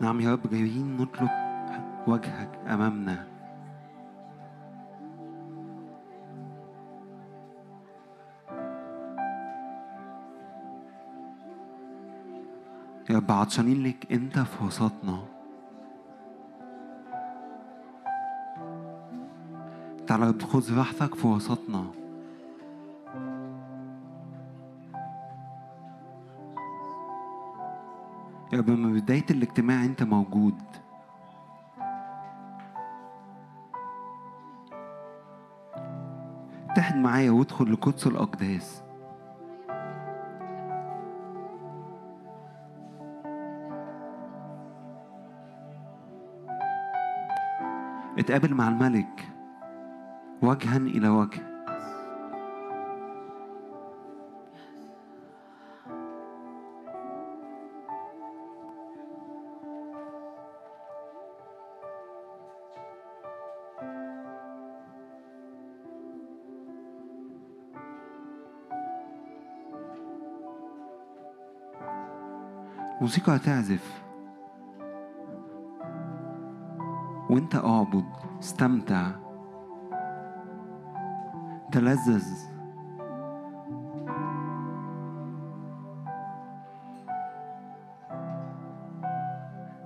نعم يا رب جايين نطلب وجهك أمامنا. يا رب عطشانين لك أنت في وسطنا. تعالى خذ راحتك في وسطنا. يا رب من بداية الاجتماع أنت موجود. اتحد معايا وادخل لقدس الأقداس. اتقابل مع الملك وجها إلى وجه. موسيقى هتعزف. وانت اعبد استمتع. تلذذ.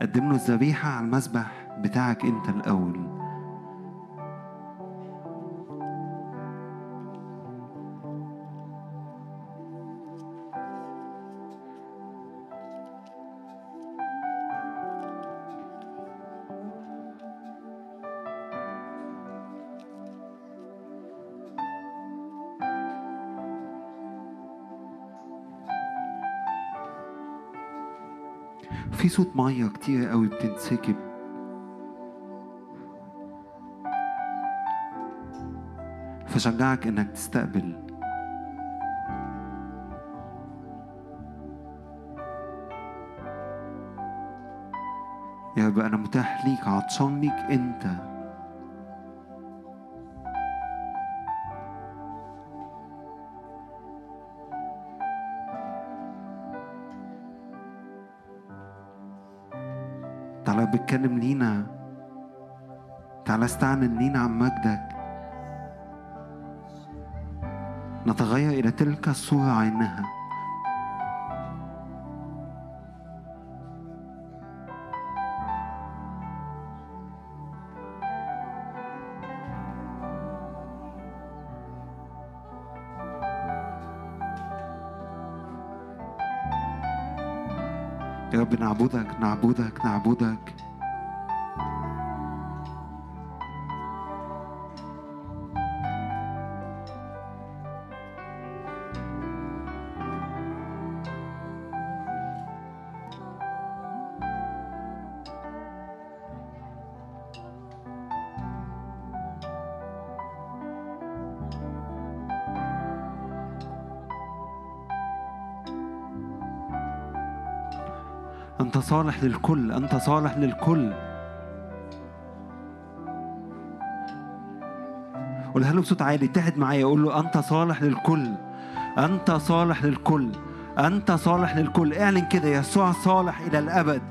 قدم له الذبيحة على المذبح بتاعك انت الأول. صوت مية كتير قوي بتنسكب فشجعك إنك تستقبل. يا رب أنا متاح ليك عطشان ليك أنت. بتكلم لينا. تعالى استعلن لينا عن مجدك. نتغير إلى تلك الصورة عينها. رب نعبدك نعبدك نعبدك. صالح للكل أنت صالح للكل. قولها له بصوت عالي اتحد معايا قول له أنت صالح للكل أنت صالح للكل أنت صالح للكل. اعلن كده يسوع صالح إلى الأبد.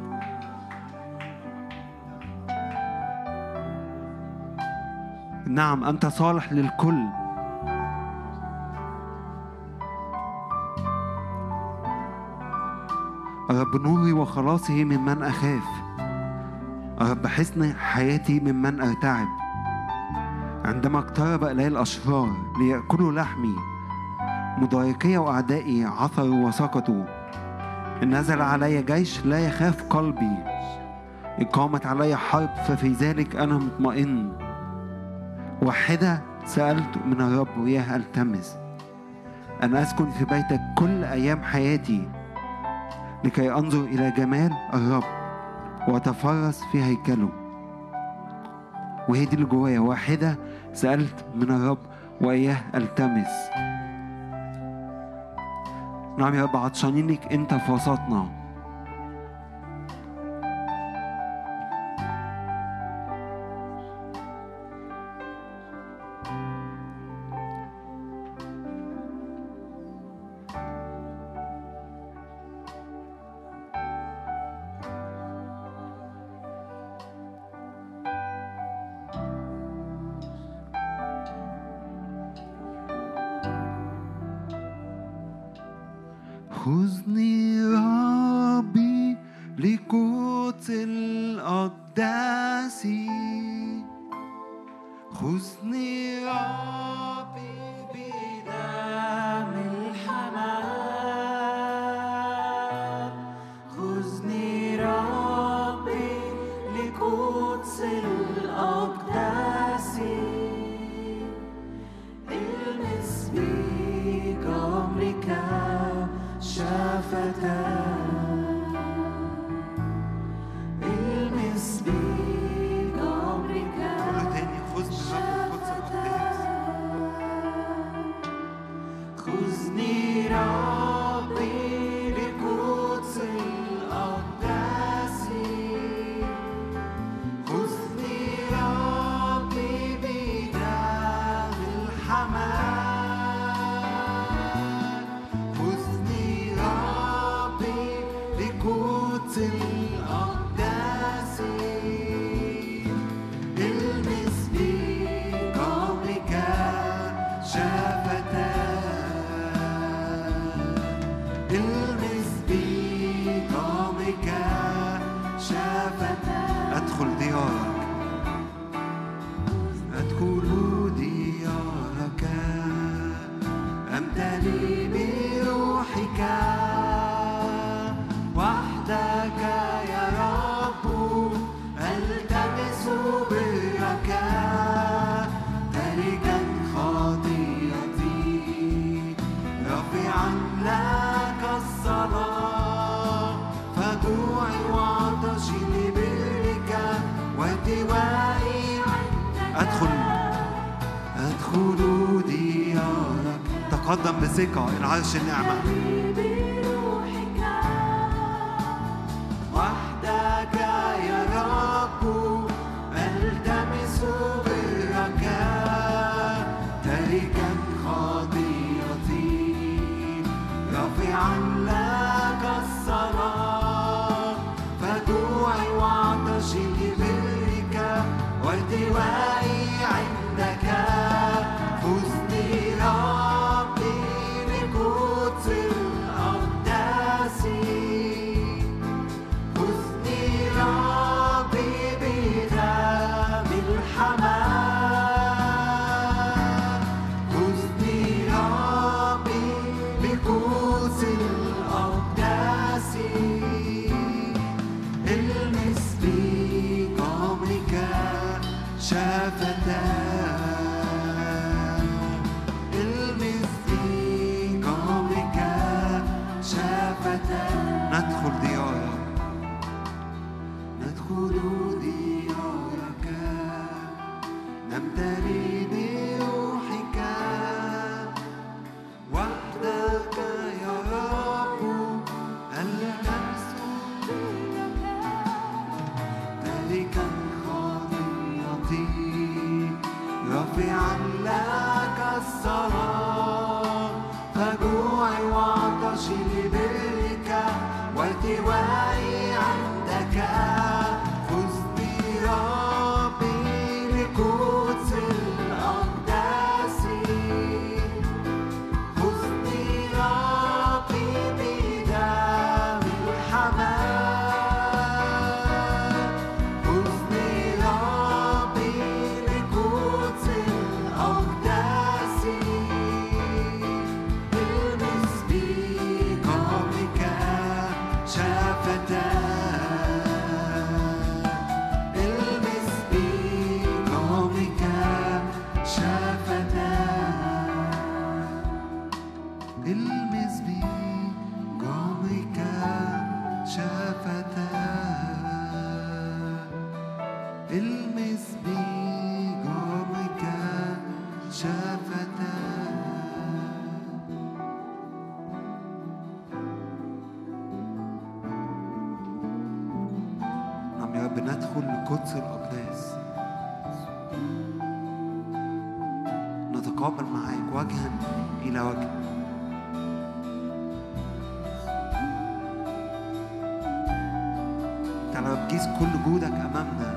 نعم أنت صالح للكل. رب نوري وخلاصي ممن أخاف. رب حسن حياتي ممن أرتعب عندما اقترب إلي الأشرار ليأكلوا لحمي مضايقي وأعدائي عثروا وسقطوا. نزل علي جيش لا يخاف قلبي. قامت علي حرب ففي ذلك أنا مطمئن. واحدة سألت من الرب وياه ألتمس أن أسكن في بيتك كل أيام حياتي؟ لكي أنظر إلى جمال الرب وأتفرس في هيكله. وهي دي اللي جوايا. واحدة سألت من الرب وإياه ألتمس. نعم يا رب عطشانين لك أنت في وسطنا. الثقة انعاش النعمة. المس المس نعم يا رب ندخل لقدس الأقداس. نتقابل معاك وجها إلى وجه. ركز كل جودك أمامنا.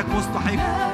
وحدك مستحق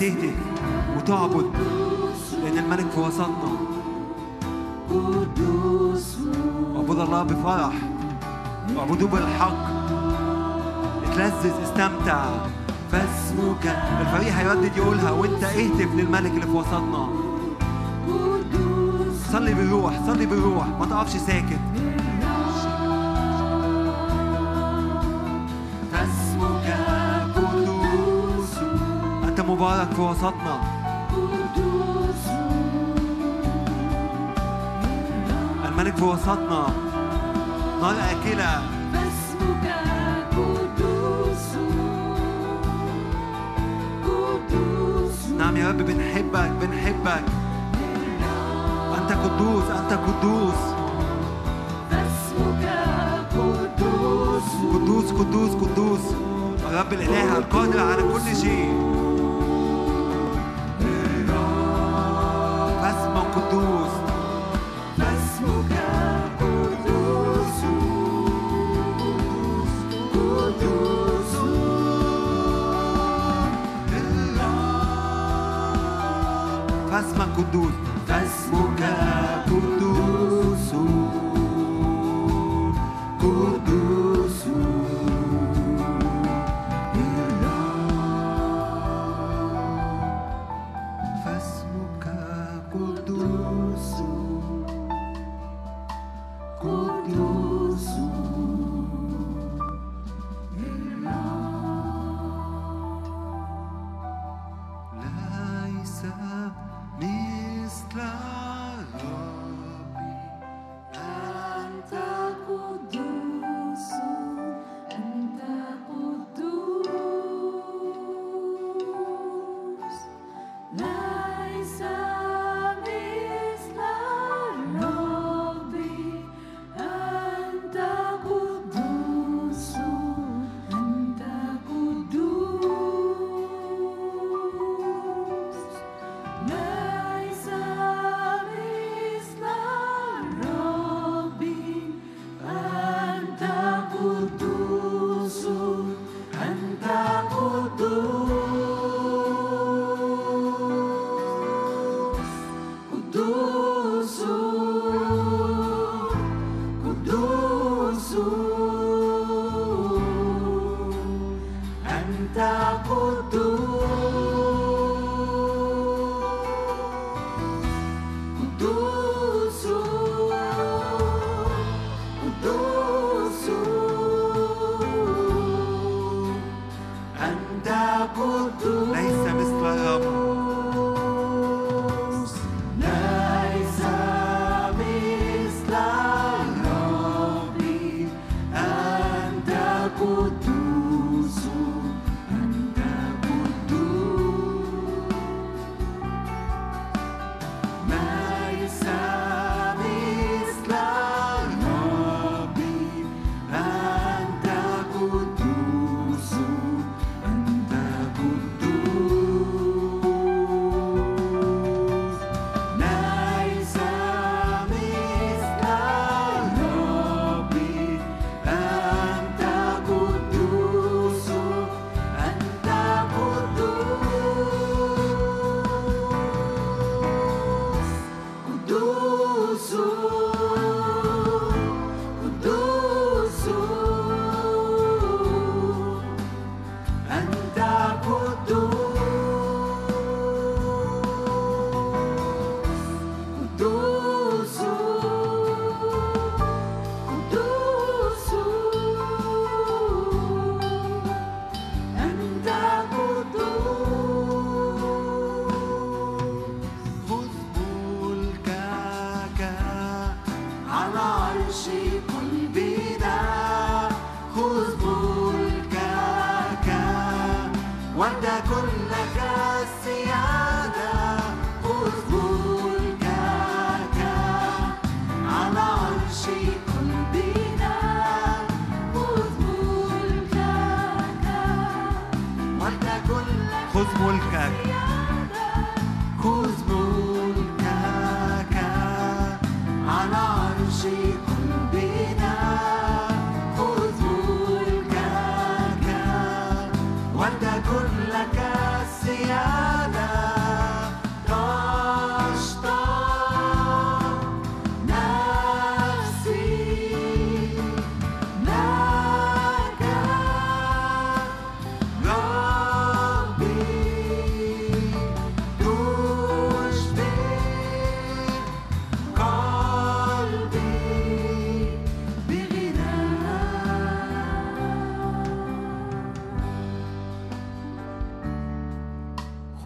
did it. وسطنا نار آكلة فاسمك قدوس. قدوس. نعم يا رب بنحبك بنحبك. أنت قدوس أنت قدوس. فاسمك قدوس. قدوس قدوس قدوس. الرب الإله القادر على كل شيء. اسمك قدوس. فاسمك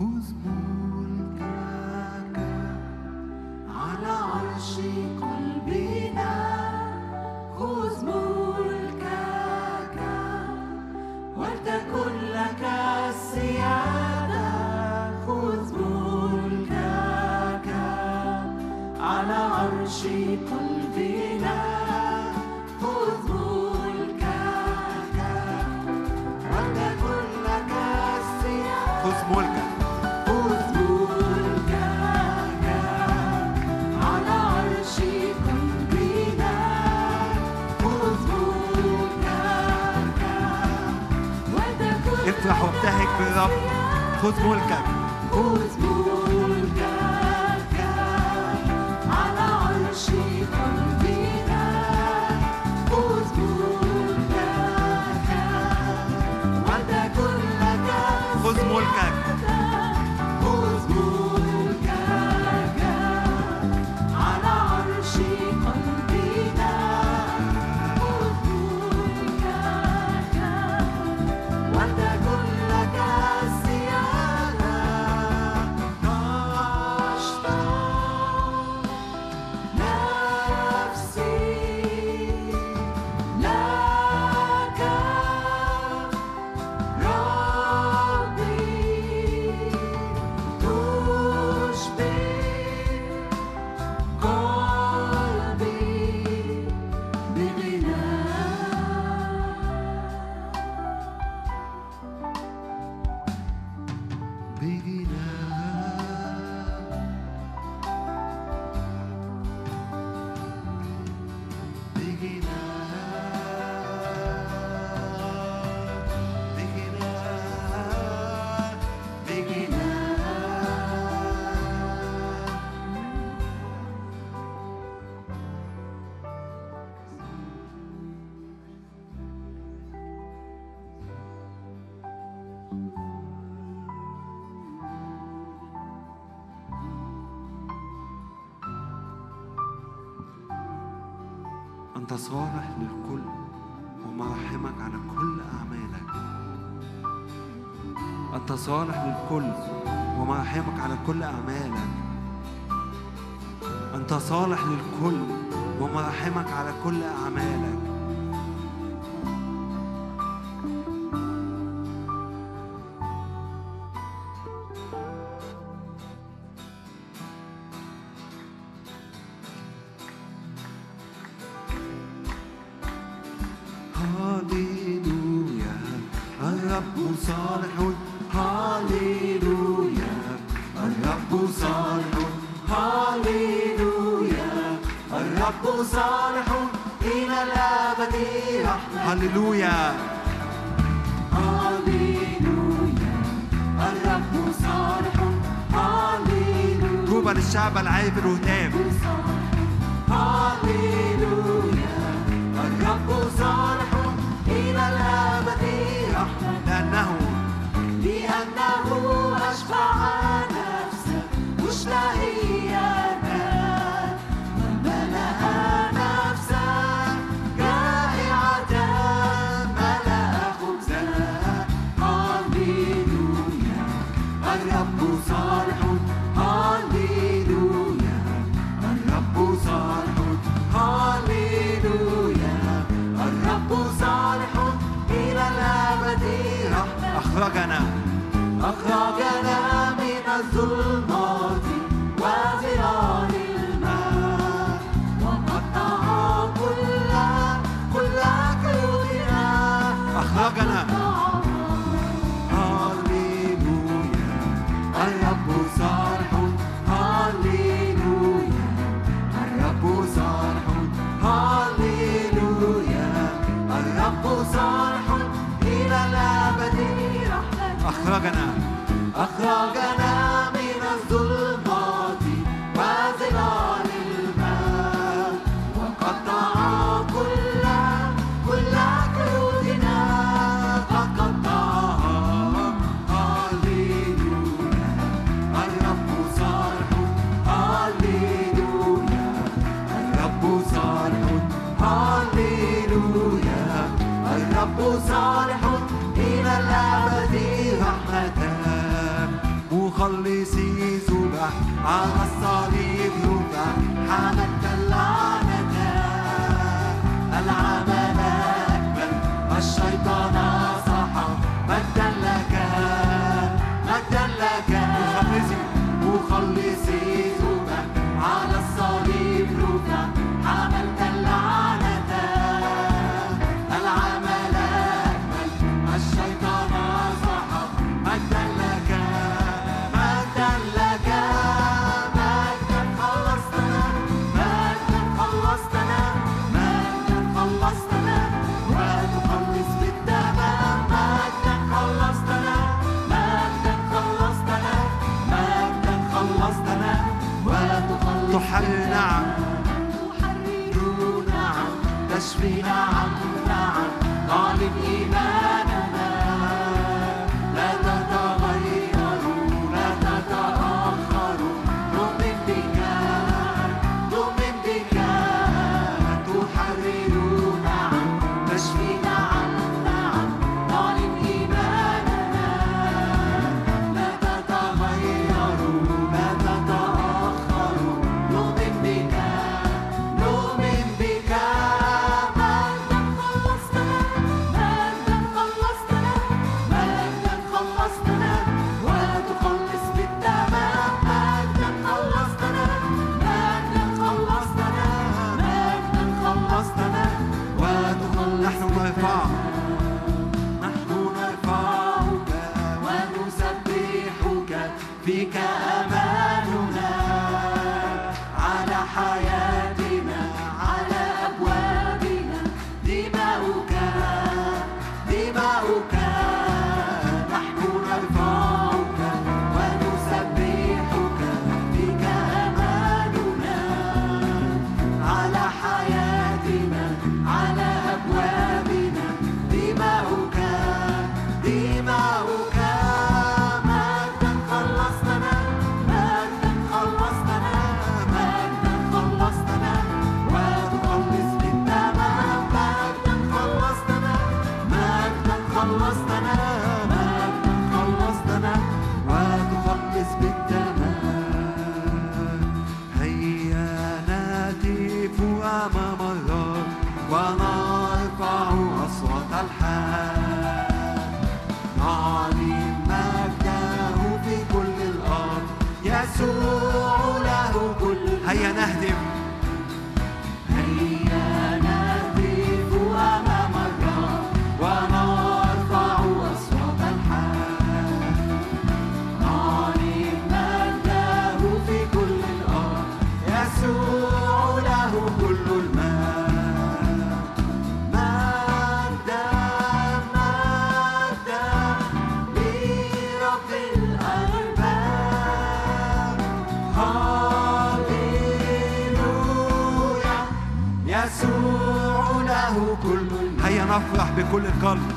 بغنى خذ خذ ملكك. أنت صالح للكل ومرحمك على كل أعمالك. أنت صالح للكل ومرحمك على كل أعمالك. أنت صالح للكل ومرحمك على كل أعمالك. هللويا هللويا الرب صالح هللويا طوبى للشعب العابر وتاب هللويا أخرجنا. أخرجنا من الظلمة أخرجنا. أخرج مخلصي ذنوبك على الصليب نوبك حمل بكل القلب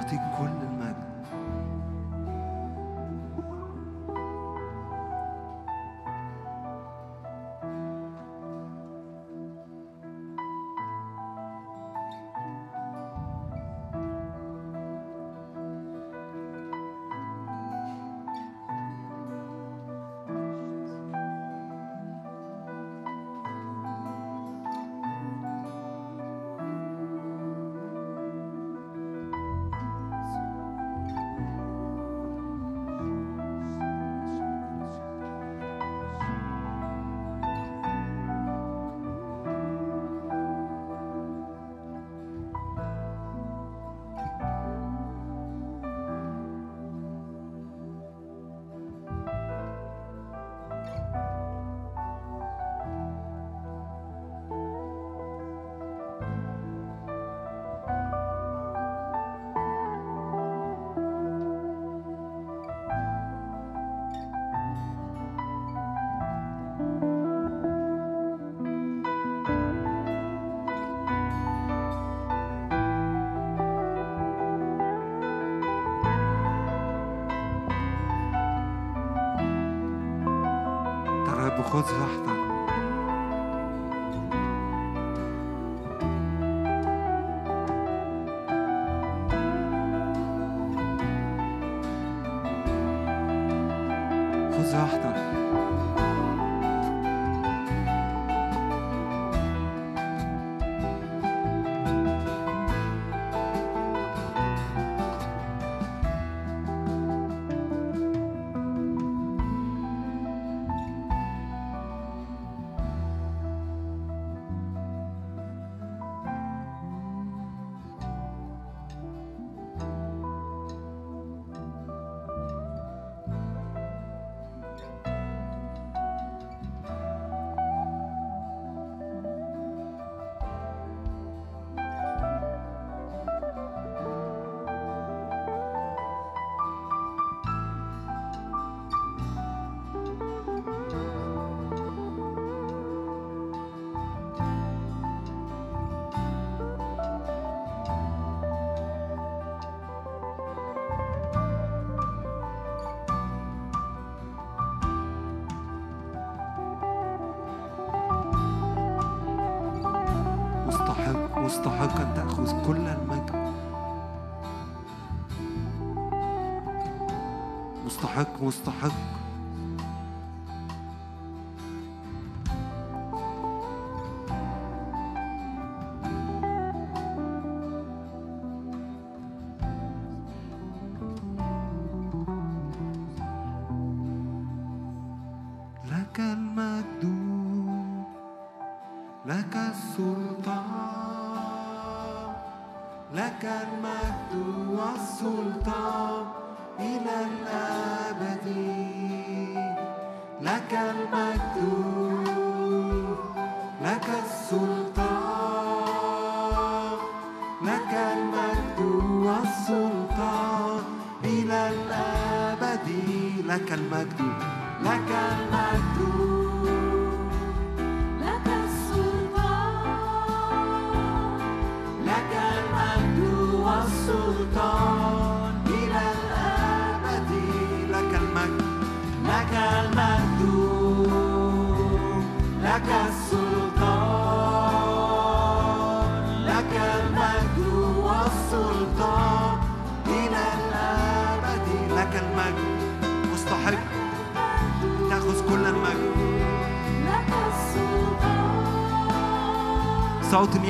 أعطيك كل المجد مستحقا تأخذ كل المجد. مستحق مستحق.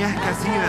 السلطان صوت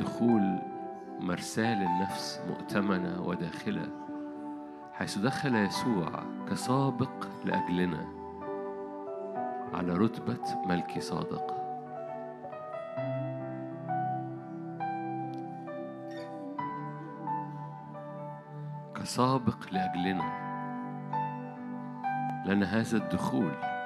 دخول مرساة للنفس مؤتمنة وداخلة حيث دخل يسوع كسابق لأجلنا على رتبة ملكي صادق. كسابق لأجلنا لنا هذا الدخول.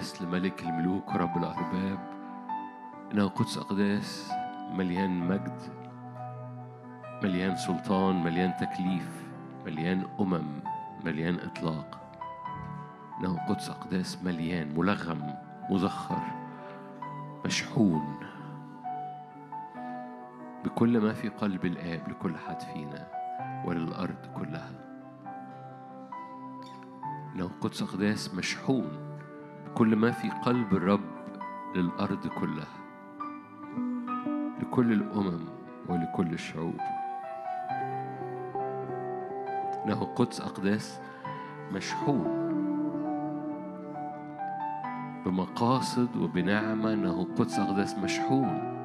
أقداس لملك الملوك ورب الأرباب. إنه قدس أقداس مليان مجد مليان سلطان مليان تكليف مليان أمم مليان إطلاق. إنه قدس أقداس مليان ملغم مزخر مشحون. بكل ما في قلب الآب لكل حد فينا وللأرض كلها. إنه قدس أقداس مشحون. بكل ما في قلب الرب للأرض كلها لكل الأمم ولكل الشعوب. إنه قدس أقداس مشحون بمقاصد وبنعمة أنه قدس أقداس مشحون.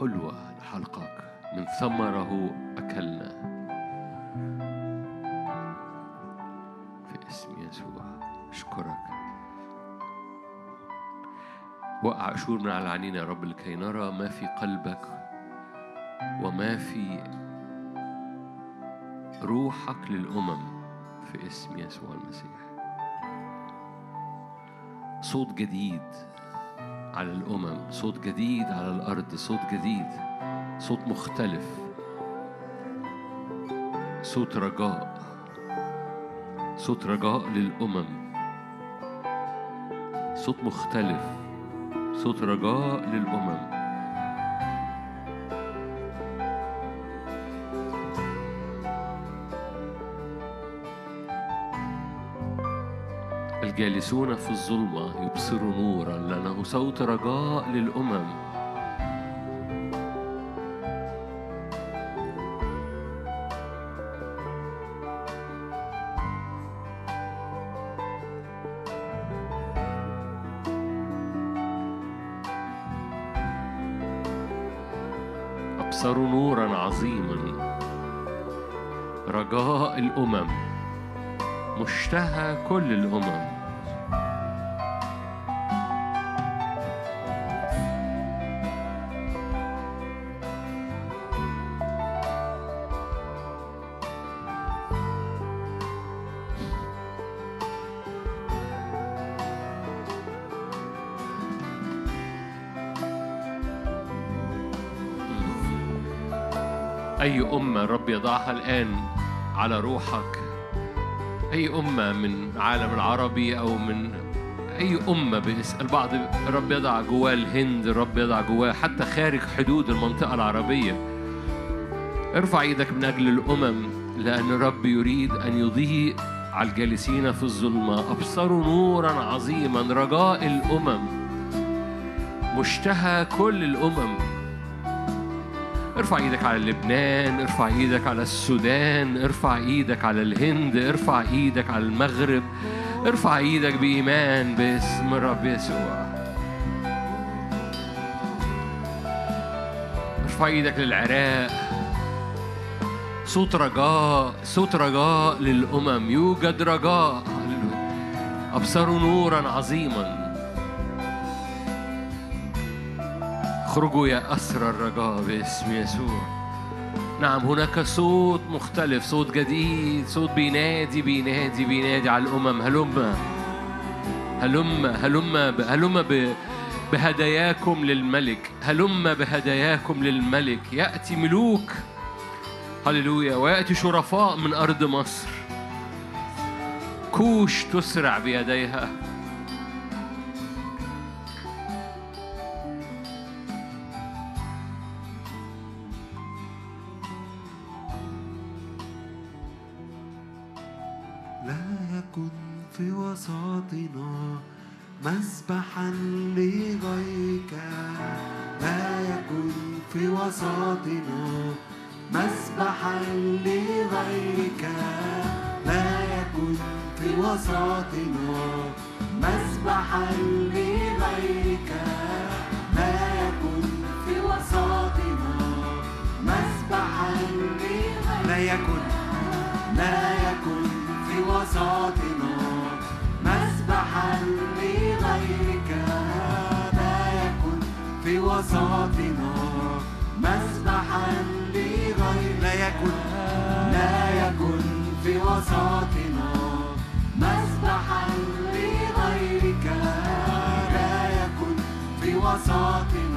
حلوة لحلقك من ثمره أكلنا في اسم يسوع أشكرك. وقع أشور من على عينينا يا رب لكي نرى ما في قلبك وما في روحك للأمم. في اسم يسوع المسيح. صوت جديد. على الأمم. صوت جديد على الأرض صوت جديد. صوت مختلف. صوت رجاء. صوت رجاء للأمم. صوت مختلف. صوت رجاء للأمم. الجالسون في الظلمة يبصروا نورا لأنه صوت رجاء للأمم. أبصروا نورا عظيما. رجاء الأمم. مشتهى كل الأمم. الرب يضعها الآن على روحك. أي أمة من عالم العربي أو من أي أمة باسم البعض الرب يضع جواه الهند الرب يضع جواه حتى خارج حدود المنطقة العربية. ارفع إيدك من أجل الأمم لأن الرب يريد أن يضيء على الجالسين في الظلمة. أبصروا نورا عظيما رجاء الأمم. مشتهى كل الأمم. ارفع إيدك على لبنان ارفع إيدك على السودان ارفع إيدك على الهند ارفع إيدك على المغرب ارفع إيدك بإيمان باسم الرب يسوع. ارفع إيدك للعراق. صوت رجاء صوت رجاء للأمم. يوجد رجاء. هللويا. أبصروا نورا عظيما. اخرجوا يا أسرى الرجاء باسم يسوع. نعم هناك صوت مختلف صوت جديد صوت بينادي بينادي بينادي على الأمم. هلم هلم هلم هلم بهداياكم للملك. هلم بهداياكم للملك. يأتي ملوك. هللويا. ويأتي شرفاء من أرض مصر. كوش تسرع بيديها. وسطنا مسبحا لغيرك. لا يكن في وسطنا مسبحا لغيرك. لا يكن في وسطنا مسبحا لغيرك. لا يكن في وسطنا مسبحا لغيرك. لا يكن لا يكن في وسطنا وسطنا مسبحا لغيرك. لا يكن. لا يكن في وسطنا مسبحا لغيرك. لا يكن في وسطنا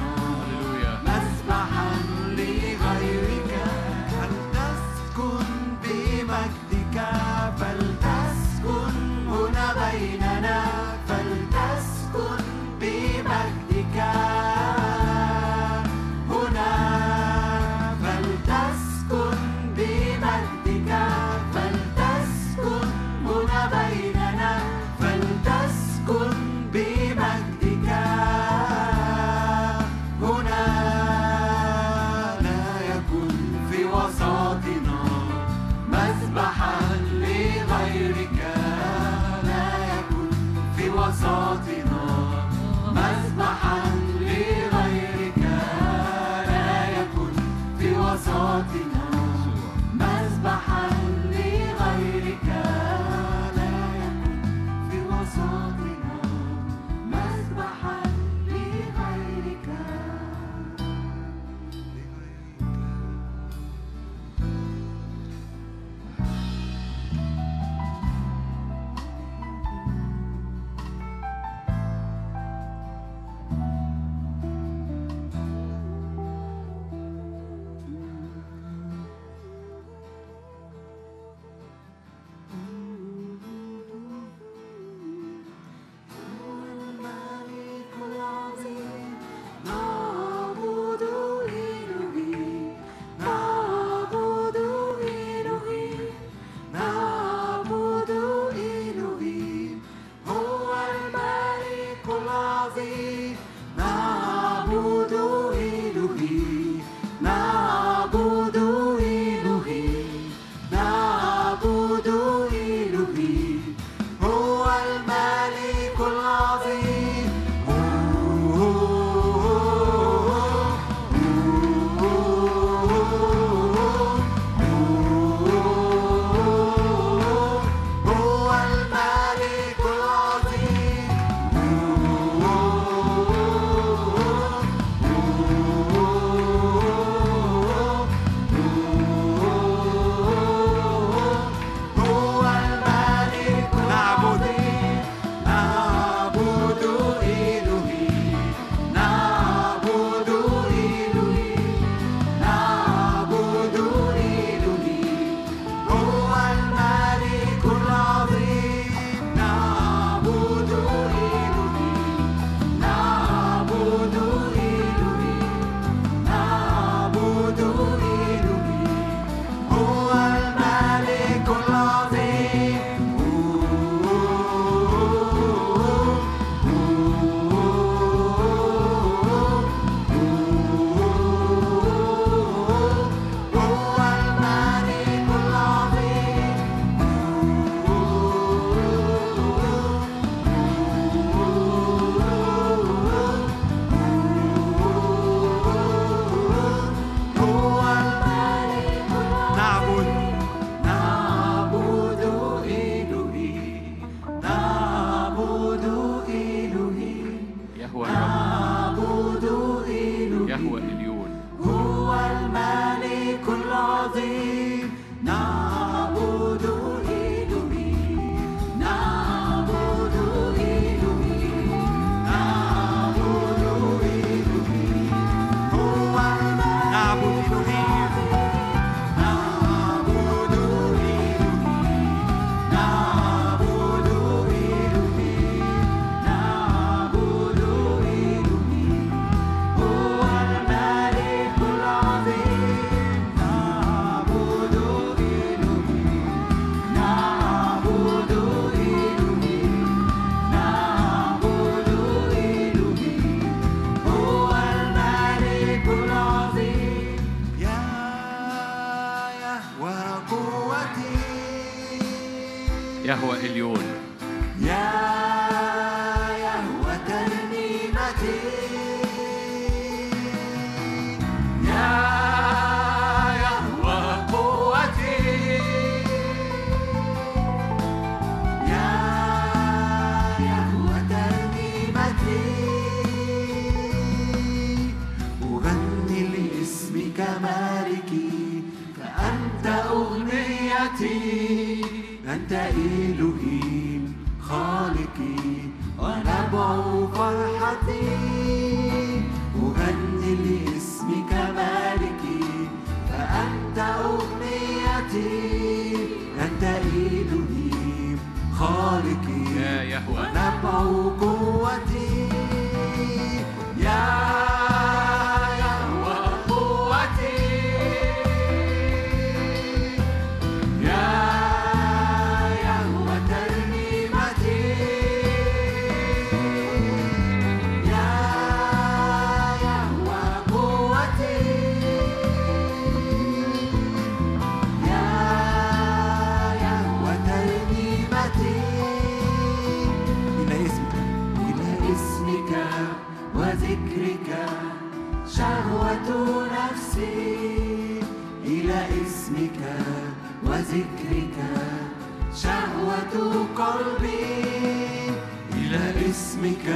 إلى اسمك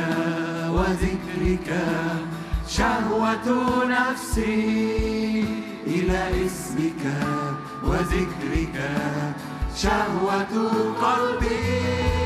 وذكرك شهوة نفسي إلى اسمك وذكرك شهوة قلبي.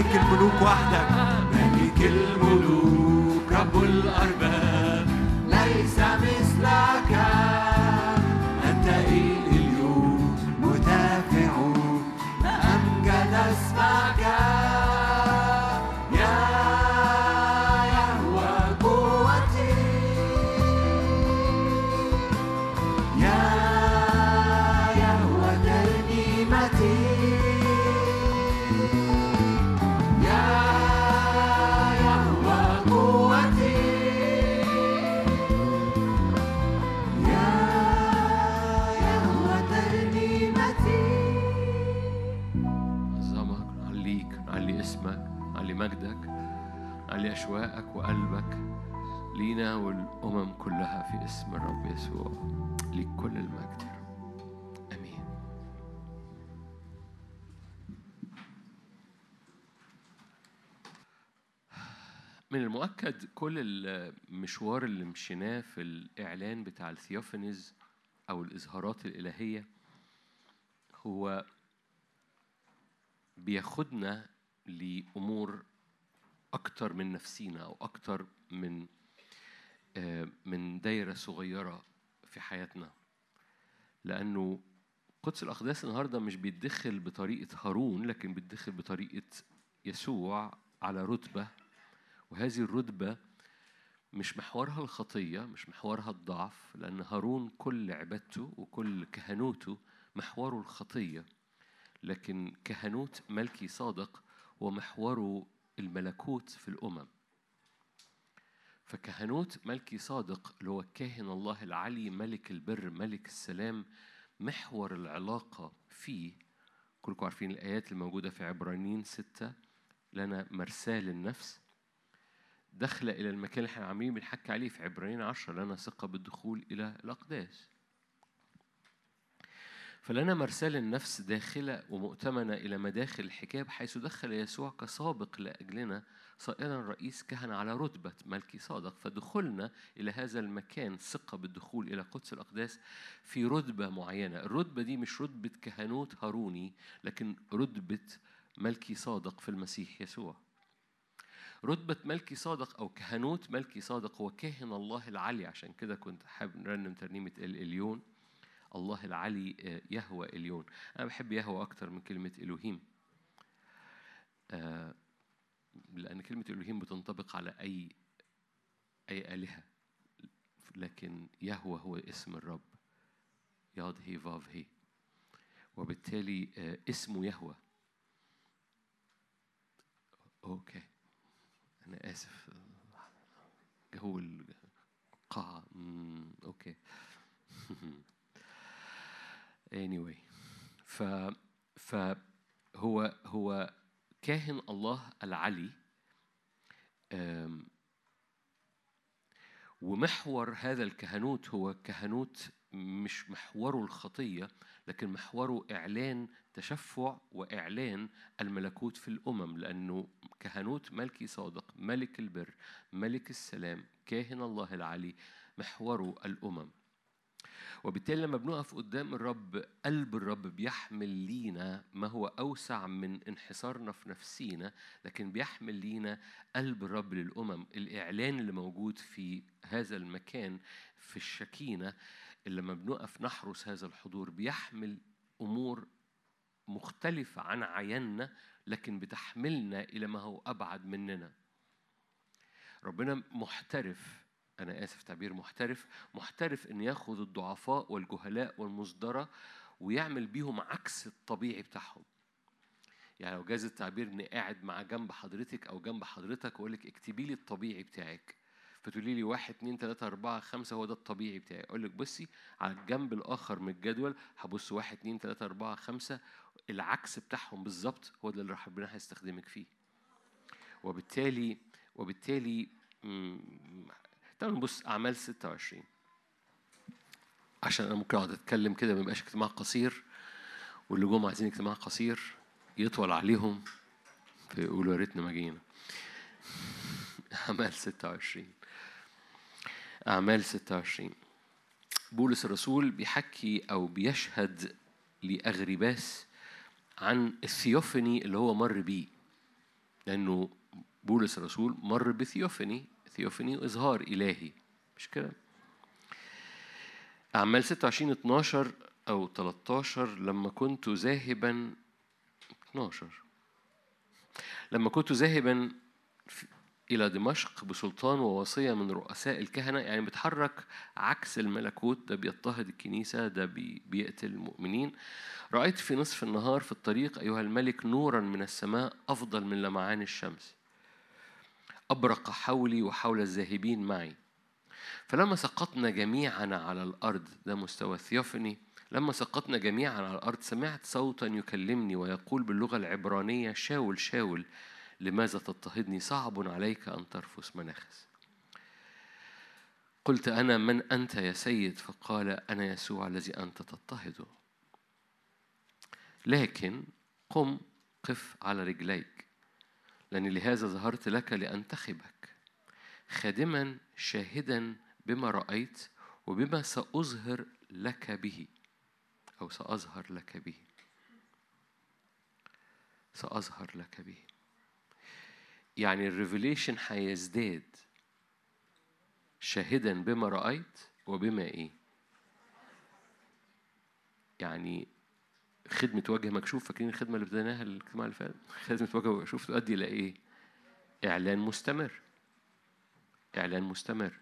ملك الملوك وحدك. ملك الملوك؟ رب الأرباب والأمم كلها في اسم الرب يسوع ليك كل المجد. آمين من المؤكد كل المشوار اللي مشيناه في الإعلان بتاع الثيوفانيز أو الإظهارات الإلهية هو بياخدنا لأمور أكتر من نفسينا أو أكتر من من دايرة صغيرة في حياتنا. لأنه قدس الأقداس النهاردة مش بيتدخل بطريقة هارون لكن بيتدخل بطريقة يسوع على رتبة. وهذه الرتبة مش محورها الخطية مش محورها الضعف لأن هارون كل عبادته وكل كهنوته محوره الخطية. لكن كهنوت ملكي صادق ومحوره الملكوت في الأمم. فكهنوت ملكي صادق اللي هو كاهن الله العلي ملك البر ملك السلام محور العلاقة فيه. كلكم عارفين الآيات الموجودة في عبرانيين ستة لنا مرساة للنفس. داخلة إلى المكان اللي إحنا عاملين بنحكي عليه في عبرانيين عشرة لنا ثقة بالدخول إلى الأقداس. فلنا مرسال النفس داخلة ومؤتمنة إلى مداخل الحجاب حيث دخل يسوع كسابق لأجلنا صائرا رئيس كهنة على رتبة ملكي صادق فدخولنا إلى هذا المكان ثقة بالدخول إلى قدس الأقداس في رتبة معينة. الرتبة دي مش رتبة كهنوت هاروني لكن رتبة ملكي صادق في المسيح يسوع. رتبة ملكي صادق أو كهنوت ملكي صادق هو كاهن الله العلي. عشان كده كنت حابب نرنم ترنيمة الإليون الله العلي آه، يهوى إليون. أنا بحب يهوى أكتر من كلمة إلوهيم آه، لأن كلمة إلوهيم بتنطبق على أي أي آلهة لكن يهوى هو اسم الرب. ياد هي فاف هي. وبالتالي آه، اسمه يهوى. أوكي. أنا آسف. جو القاعة مم، أوكي. Anyway. ف فهو هو كاهن الله العلي ومحور هذا الكهنوت هو كهنوت مش محوره الخطية لكن محوره إعلان تشفع وإعلان الملكوت في الأمم لأنه كهنوت ملكي صادق ملك البر ملك السلام كاهن الله العلي محوره الأمم. وبالتالي لما بنقف قدام الرب قلب الرب بيحمل لينا ما هو أوسع من انحصارنا في نفسينا لكن بيحمل لينا قلب الرب للأمم. الإعلان اللي موجود في هذا المكان في الشكينة اللي لما بنقف نحرس هذا الحضور بيحمل أمور مختلفة عن عيننا لكن بتحملنا إلى ما هو أبعد مننا. ربنا محترف أنا آسف تعبير محترف. محترف إن ياخذ الضعفاء والجهلاء والمصدرة ويعمل بيهم عكس الطبيعي بتاعهم. يعني لو جاز التعبير إني قاعد مع جنب حضرتك أو جنب حضرتك وأقول لك اكتبي لي الطبيعي بتاعك. فتقولي لي واحد اتنين تلاتة أربعة خمسة هو ده الطبيعي بتاعي. أقول لك بصي على الجنب الآخر من الجدول هبص واحد اتنين تلاتة أربعة خمسة. العكس بتاعهم بالظبط هو ده اللي ربنا هيستخدمك فيه. وبالتالي وبالتالي تعالوا نبص أعمال 26 عشان أنا ممكن أقعد أتكلم كده ما يبقاش اجتماع قصير واللي جم عايزين اجتماع قصير يطول عليهم فيقولوا يا ريتنا ما جينا. أعمال 26 أعمال 26 بولس الرسول بيحكي أو بيشهد لأغرباس عن الثيوفني اللي هو مر بيه لأنه بولس الرسول مر بثيوفني ثيوفني إظهار إلهي. مش كده؟ أعمال 26 12 أو 13 لما كنت ذاهبا 12 لما كنت ذاهبا إلى دمشق بسلطان ووصية من رؤساء الكهنة يعني بيتحرك عكس الملكوت ده بيضطهد الكنيسة ده بي- بيقتل المؤمنين. رأيت في نصف النهار في الطريق أيها الملك نورا من السماء أفضل من لمعان الشمس. أبرق حولي وحول الذاهبين معي. فلما سقطنا جميعا على الأرض ده مستوى الثيوفني لما سقطنا جميعا على الأرض سمعت صوتا يكلمني ويقول باللغة العبرانية شاول شاول لماذا تضطهدني؟ صعب عليك أن ترفس مناخس. قلت أنا من أنت يا سيد؟ فقال أنا يسوع الذي أنت تضطهده لكن قم قف على رجليك. لأني لهذا ظهرت لك لأنتخبك. خادما شاهدا بما رأيت وبما سأظهر لك به. أو سأظهر لك به. سأظهر لك به. يعني الريفيليشن هيزداد. شاهدا بما رأيت وبما إيه. يعني خدمة وجه مكشوف فاكرين الخدمة اللي بدأناها الاجتماع اللي فات خدمة وجه مكشوف تؤدي إلى إيه؟ إعلان مستمر. إعلان مستمر.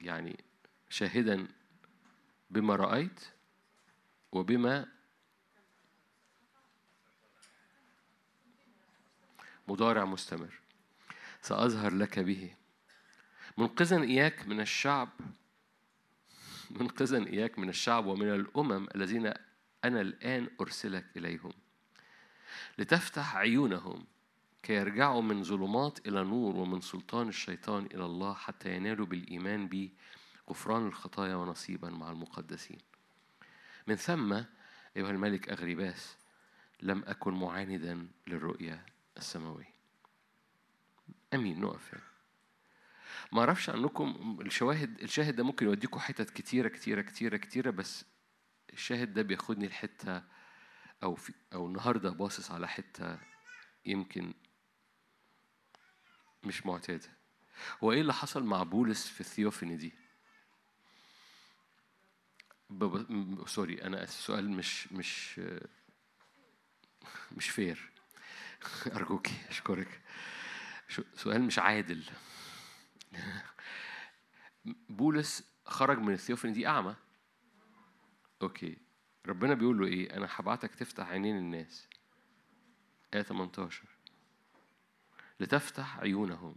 يعني شاهدا بما رأيت وبما مضارع مستمر. سأظهر لك به. منقذا إياك من الشعب منقذا إياك من الشعب ومن الأمم الذين أنا الآن أرسلك إليهم لتفتح عيونهم كي يرجعوا من ظلمات إلى نور ومن سلطان الشيطان إلى الله حتى ينالوا بالإيمان بي غفران الخطايا ونصيبا مع المقدسين من ثم أيها الملك أغريباس لم أكن معاندا للرؤيا السماوية أمين نقف يعني. ما أعرفش عنكم الشواهد الشاهد ده ممكن يوديكم حتت كتيرة كتيرة كتيرة كتيرة بس الشاهد ده بياخدني لحتة أو في أو النهاردة باصص على حتة يمكن مش معتادة. هو إيه اللي حصل مع بولس في ال theophany دي؟ بب... sorry أنا السؤال مش مش مش fair أرجوكي أشكرك. سؤال مش عادل. بولس خرج من ال theophany دي أعمى. okay. ربنا بيقول له إيه؟ أنا هبعتك تفتح عينين الناس. آية 18 لتفتح عيونهم.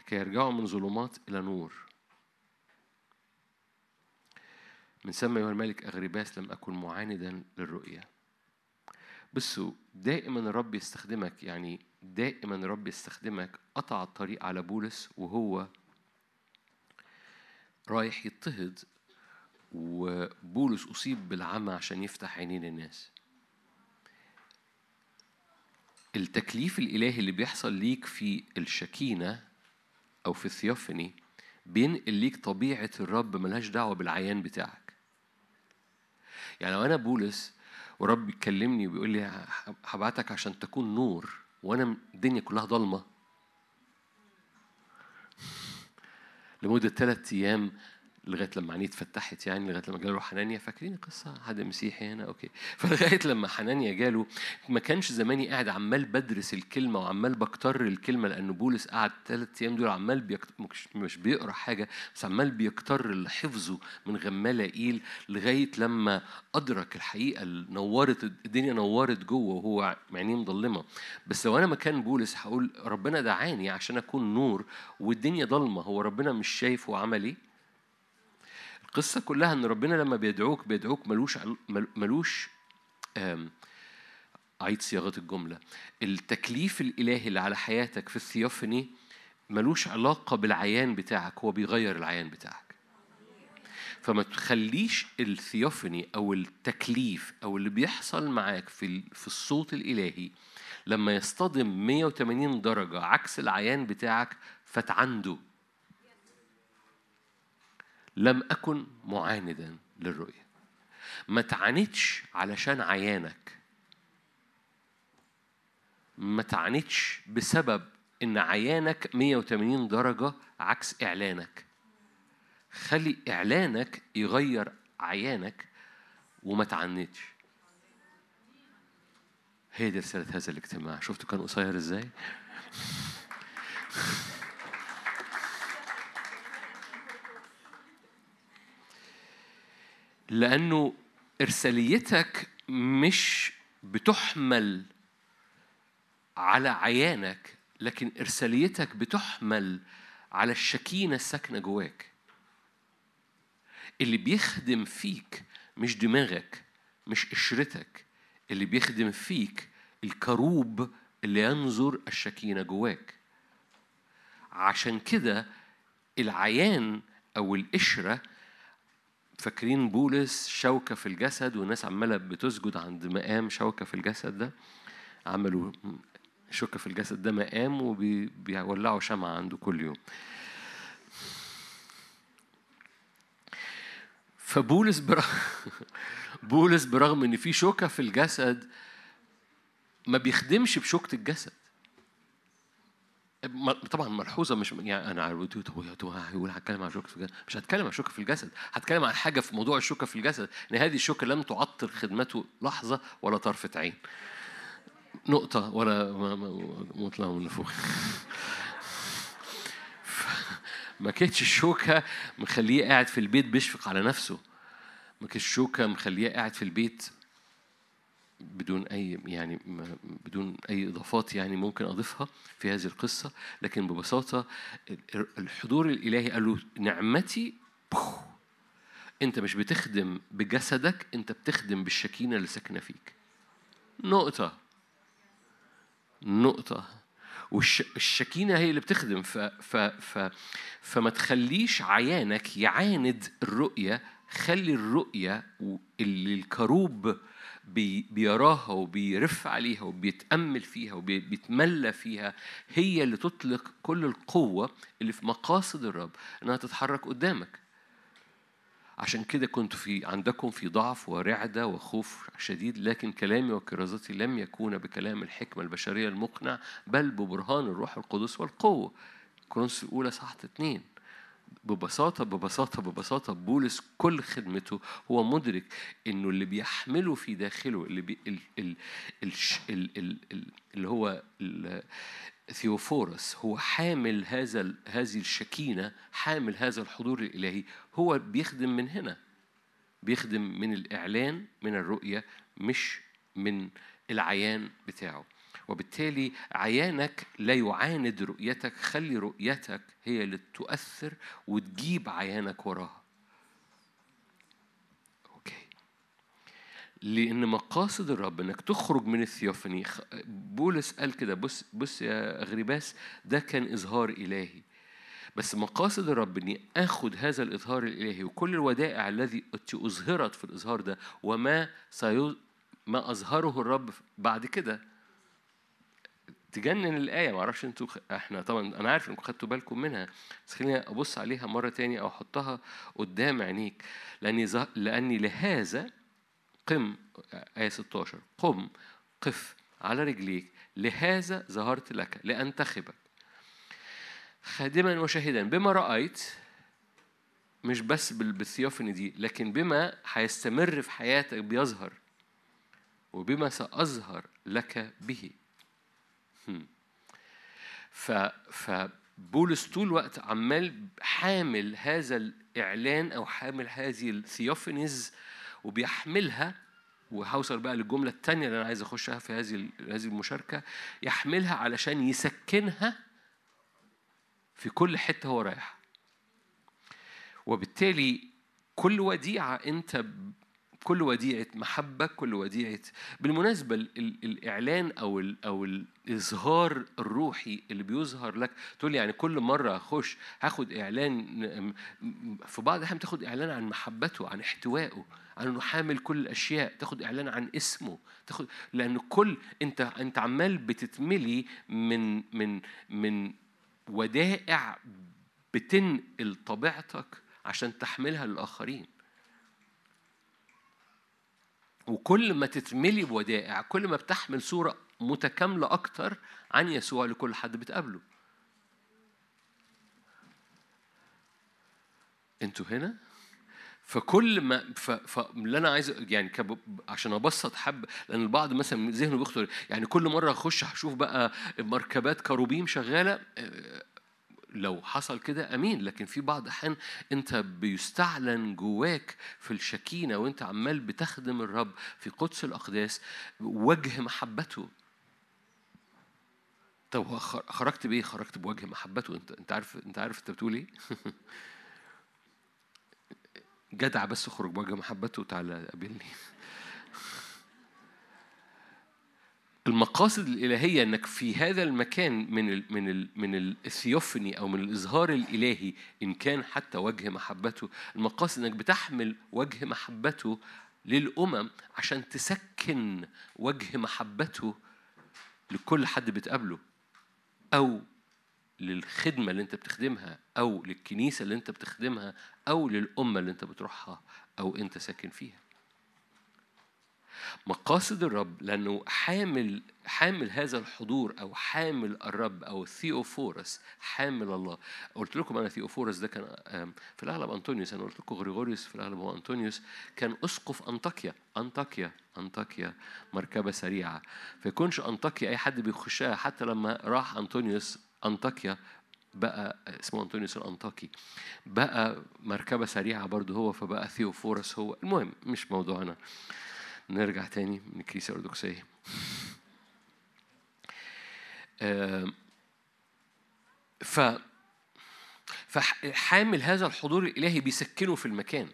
لكي يرجعوا من ظلمات إلى نور. من ثم أيها الملك أغرباس لم أكن معاندا للرؤيا. بصوا دائما الرب يستخدمك يعني دائما الرب يستخدمك قطع الطريق على بولس وهو رايح يضطهد وبولس أصيب بالعمى عشان يفتح عينين الناس. التكليف الإلهي اللي بيحصل ليك في الشكينة أو في الثيوفني بينقل ليك طبيعة الرب ملهاش دعوة بالعيان بتاعك. يعني لو أنا بولس ورب بيكلمني وبيقول لي هبعتك عشان تكون نور وأنا الدنيا كلها ضلمة. لمدة ثلاثة أيام لغاية لما عينيه اتفتحت يعني لغاية لما جاله حنانيا فاكرين القصة؟ حد مسيحي هنا؟ أوكي. فلغاية لما حنانيا جاله ما كانش زماني قاعد عمال بدرس الكلمة وعمال بكتر الكلمة لأن بولس قعد ثلاث أيام دول عمال. مش- بيقرأ حاجة بس عمال بيكتر اللي حفظه من غمالائيل لغاية لما أدرك الحقيقة نورت الدنيا نورت جوه وهو عينيه مضلمه بس لو أنا مكان بولس هقول ربنا دعاني عشان أكون نور والدنيا ضلمة هو ربنا مش شايف هو عمل إيه؟ القصة كلها إن ربنا لما بيدعوك بيدعوك ملوش ملوش أعيد صياغة الجملة. التكليف الإلهي اللي على حياتك في الثيوفني ملوش علاقة بالعيان بتاعك هو بيغير العيان بتاعك. فما تخليش الثيوفني أو التكليف أو اللي بيحصل معاك في في الصوت الإلهي لما يصطدم 180 درجة عكس العيان بتاعك فتعنده لم أكن معاندا للرؤية. ما تعاندش علشان عيانك. ما تعاندش بسبب إن عيانك 180 درجة عكس إعلانك. خلي إعلانك يغير عيانك وما تعاندش. هي دي رسالة هذا الاجتماع. شفتوا كان قصير إزاي؟ لأنه إرساليتك مش بتحمل على عيانك لكن إرساليتك بتحمل على الشكينة الساكنة جواك. اللي بيخدم فيك مش دماغك مش قشرتك اللي بيخدم فيك الكروب اللي ينظر الشكينة جواك. عشان كده العيان أو القشرة فاكرين بولس شوكة في الجسد والناس عمالة بتسجد عند مقام شوكة في الجسد ده. عملوا شوكة في الجسد ده مقام وبيولعوا شمعة عنده كل يوم. فبولس برغم بولس برغم إن في شوكة في الجسد ما بيخدمش بشوكة الجسد. طبعا ملحوظة مش يعني أنا هو هو هيقول هتكلم عن شوكة في الجسد. مش هتكلم عن شوكة في الجسد هتكلم عن حاجة في موضوع الشوكة في الجسد. إن هذه الشوكة لم تعطل خدمته لحظة ولا طرفة عين. نقطة ولا مطلع من فوق. ما كانتش الشوكة مخليه قاعد في البيت بيشفق على نفسه. ما كانتش الشوكة مخليه قاعد في البيت بدون أي يعني بدون أي إضافات يعني ممكن أضيفها في هذه القصة لكن ببساطة ال- الحضور الإلهي قال له نعمتي. أنت مش بتخدم بجسدك أنت بتخدم بالشكينة اللي ساكنة فيك. نقطة. نقطة. والشكينة هي اللي بتخدم ف ف ف فما تخليش عيانك يعاند الرؤية خلي الرؤية اللي الكروب بيراها وبيرف عليها وبيتأمل فيها وبيتملى فيها هي اللي تطلق كل القوة اللي في مقاصد الرب إنها تتحرك قدامك. عشان كده كنت في عندكم في ضعف ورعدة وخوف شديد لكن كلامي وكرازتي لم يكون بكلام الحكمة البشرية المقنع بل ببرهان الروح القدس والقوة. كورنثوس الأولى صحة اتنين ببساطة ببساطة ببساطة بولس كل خدمته هو مدرك إنه اللي بيحمله في داخله اللي بي ال ال ال ال ال ال اللي هو ثيوفورس هو حامل هذا هذه الشكينة حامل هذا الحضور الإلهي هو بيخدم من هنا. بيخدم من الإعلان من الرؤية مش من العيان بتاعه. وبالتالي عيانك لا يعاند رؤيتك خلي رؤيتك هي اللي تؤثر وتجيب عيانك وراها. أوكي. لأن مقاصد الرب إنك تخرج من الثيوفاني بولس قال كده بص بص يا أغريباس ده كان إظهار إلهي. بس مقاصد الرب إني آخد هذا الإظهار الإلهي وكل الودائع الذي أظهرت في الإظهار ده وما ما أظهره الرب بعد كده. تجنن الآية. ما أعرفش أنتوا إحنا طبعا أنا عارف إنكم خدتوا بالكم منها بس خليني أبص عليها مرة تانية أو أحطها قدام عينيك. لاني ز... لاني لهذا قم آية 16 قم قف على رجليك. لهذا ظهرت لك لأنتخبك. خادما وشاهدا بما رأيت مش بس بالثيوفني دي لكن بما هيستمر في حياتك بيظهر وبما سأظهر لك به. ف فبولس طول الوقت عمال حامل هذا الإعلان أو حامل هذه الثيوفينيز وبيحملها وهوصل بقى للجملة الثانية اللي أنا عايز أخشها في هذه هذه المشاركة يحملها علشان يسكنها في كل حتة هو رايح وبالتالي كل وديعة أنت كل وديعة محبة كل وديعة. بالمناسبة الإعلان أو أو الإظهار الروحي اللي بيظهر لك تقول يعني كل مرة أخش هاخد إعلان في بعض الأحيان تاخد إعلان عن محبته عن احتوائه عن إنه حامل كل الأشياء تاخد إعلان عن اسمه. تاخد لأن كل أنت أنت عمال بتتملي من من من ودائع بتنقل طبيعتك عشان تحملها للآخرين. وكل ما تتملي بودائع كل ما بتحمل صورة متكاملة أكتر عن يسوع لكل حد بتقابله. أنتوا هنا؟ فكل ما فاللي أنا عايز يعني كب... عشان أبسط حب لأن البعض مثلا ذهنه بيخطر يعني كل مرة أخش هشوف بقى مركبات كروبيم شغالة لو حصل كده أمين لكن في بعض الأحيان أنت بيستعلن جواك في الشكينة وأنت عمال بتخدم الرب في قدس الأقداس وجه محبته. طب هو خرجت بإيه؟ خرجت بوجه محبته. أنت أنت عارف أنت عارف أنت بتقول إيه؟ جدع بس اخرج بوجه محبته وتعالى قابلني. المقاصد الإلهية إنك في هذا المكان من ال من ال من الثيوفني أو من الإظهار الإلهي إن كان حتى وجه محبته المقاصد إنك بتحمل وجه محبته للأمم عشان تسكن وجه محبته لكل حد بتقابله أو للخدمة اللي أنت بتخدمها أو للكنيسة اللي أنت بتخدمها أو للأمة اللي أنت بتروحها أو أنت ساكن فيها. مقاصد الرب لأنه حامل حامل هذا الحضور أو حامل الرب أو ثيوفورس حامل الله. قلت لكم أنا ثيوفورس ده كان في الأغلب أنطونيوس أنا قلت لكم غريغوريوس في الأغلب هو أنطونيوس كان أسقف أنطاكيا أنطاكيا أنطاكيا مركبة سريعة. فيكونش أنطاكيا أي حد بيخشها حتى لما راح أنطونيوس أنطاكيا بقى اسمه أنطونيوس الأنطاكي بقى مركبة سريعة برضه هو فبقى ثيوفورس هو. المهم مش موضوعنا. نرجع تاني من الكنيسة الأرثوذكسية. ف فحامل هذا الحضور الإلهي بيسكنه في المكان.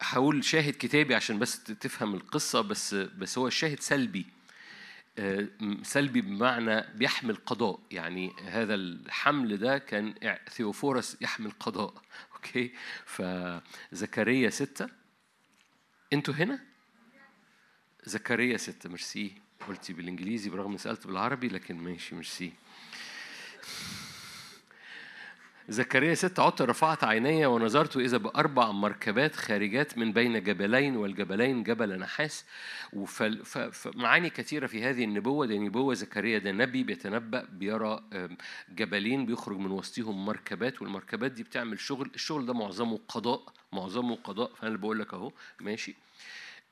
هقول شاهد كتابي عشان بس تفهم القصة بس بس هو الشاهد سلبي. سلبي بمعنى بيحمل قضاء. يعني هذا الحمل ده كان ثيوفورس يحمل قضاء. okay؟ فزكريا ستة أنتوا هنا؟ زكريا ستة ميرسي قلتي بالإنجليزي برغم إني سألت بالعربي لكن ماشي ميرسي. زكريا ستة عدت رفعت عيني ونظرت إذا بأربع مركبات خارجات من بين جبلين والجبلين جبل نحاس. فمعاني كثيرة في هذه النبوة. ده نبوة زكريا ده نبي بيتنبأ بيرى جبلين بيخرج من وسطهم مركبات والمركبات دي بتعمل شغل. الشغل ده معظمه قضاء معظمه قضاء. فأنا اللي بقول لك أهو. ماشي.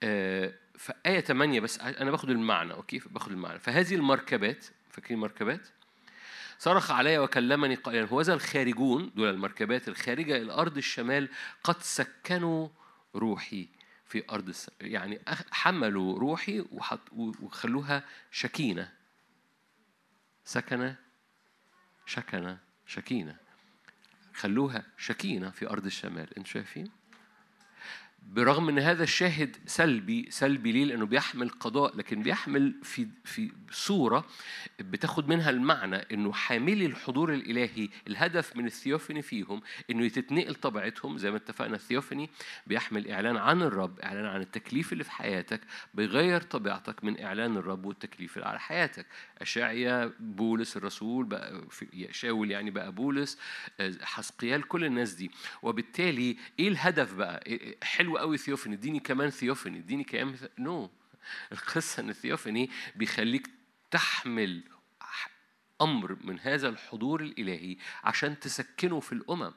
آه، فآية 8 بس أنا باخد المعنى أوكي؟ باخد المعنى. فهذه المركبات فاكرين مركبات صرخ علي وكلمني قائلا هوذا الخارجون دول المركبات الخارجة إلى أرض الشمال قد سكنوا روحي في أرض الس... يعني حملوا روحي وحط... وخلوها شكينة. سكن شكن شكينة. خلوها شكينة في أرض الشمال. أنتوا شايفين؟ برغم إن هذا الشاهد سلبي سلبي ليه؟ لأنه بيحمل قضاء لكن بيحمل في في صورة بتاخد منها المعنى إنه حاملي الحضور الإلهي الهدف من الثيوفني فيهم إنه تتنقل طبيعتهم زي ما اتفقنا الثيوفني بيحمل إعلان عن الرب إعلان عن التكليف اللي في حياتك بيغير طبيعتك من إعلان الرب والتكليف اللي على حياتك. أشعيا بولس الرسول بقى شاول يعني بقى بولس آه، حسقيال كل الناس دي. وبالتالي إيه الهدف بقى؟ إيه- إيه- حلو قوي ثيوفني اديني كمان ثيوفني اديني كمان نو. القصة إن الثيوفني بيخليك تحمل أمر من هذا الحضور الإلهي عشان تسكنه في الأمم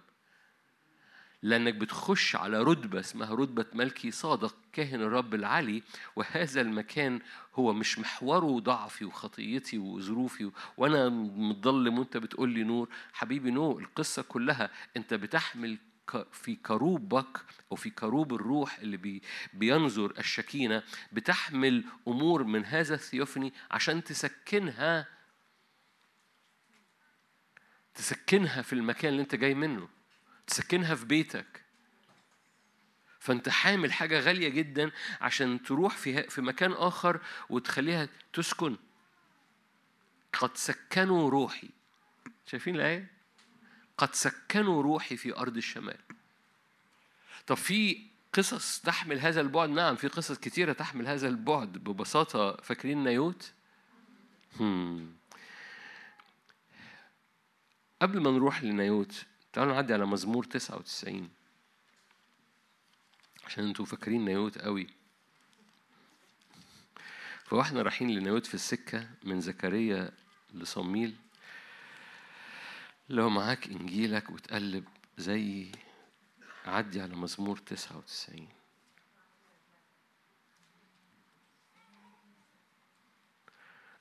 لأنك بتخش على رتبة اسمها رتبة ملكي صادق كاهن الرب العلي وهذا المكان هو مش محوره ضعفي وخطيتي وظروفي وأنا متظلم وأنت بتقول لي نور حبيبي no القصة كلها أنت بتحمل في كروبك أو في كروب الروح اللي بي بينظر الشكينة بتحمل أمور من هذا ال theophany عشان تسكنها تسكنها في المكان اللي أنت جاي منه تسكنها في بيتك. فأنت حامل حاجة غالية جدا عشان تروح في في مكان آخر وتخليها تسكن. قد سكنوا روحي. شايفين الآية؟ قد سكنوا روحي في أرض الشمال. طب في قصص تحمل هذا البعد؟ نعم في قصص كتيرة تحمل هذا البعد ببساطة. فاكرين نيوت. قبل ما نروح لنيوت تعالوا نعدي على مزمور 99 عشان أنتوا فاكرين نيوت قوي. فواحنا رايحين لنيوت في السكة من زكريا لصميل. لو معاك إنجيلك وتقلب زي عدي على مزمور 99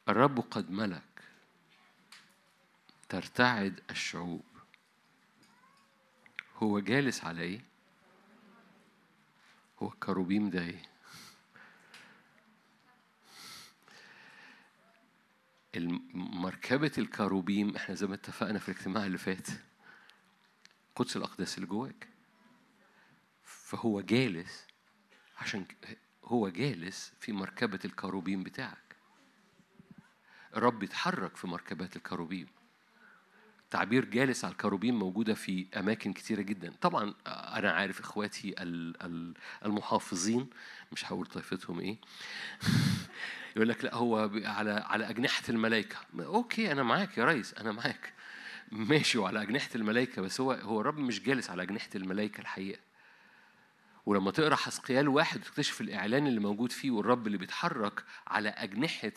الرب قد ملك ترتعد الشعوب هو جالس على إيه؟ هو الكروبيم ده إيه؟ مركبة الكروبيم إحنا زي ما اتفقنا في الاجتماع اللي فات قدس الأقداس اللي جواك. فهو جالس عشان هو جالس في مركبة الكروبيم بتاعك. الرب يتحرك في مركبات الكروبيم تعبير جالس على الكروبيم موجودة في أماكن كتيرة جدا. طبعا أنا عارف إخواتي ال- ال- المحافظين مش هقول طائفتهم إيه. يقول لك لا هو على على أجنحة الملائكة. okay أنا معاك يا ريس أنا معاك. ماشي وعلى أجنحة الملائكة بس هو هو الرب مش جالس على أجنحة الملائكة الحقيقة. ولما تقرأ حسقيال واحد تكتشف الإعلان اللي موجود فيه والرب اللي بيتحرك على أجنحة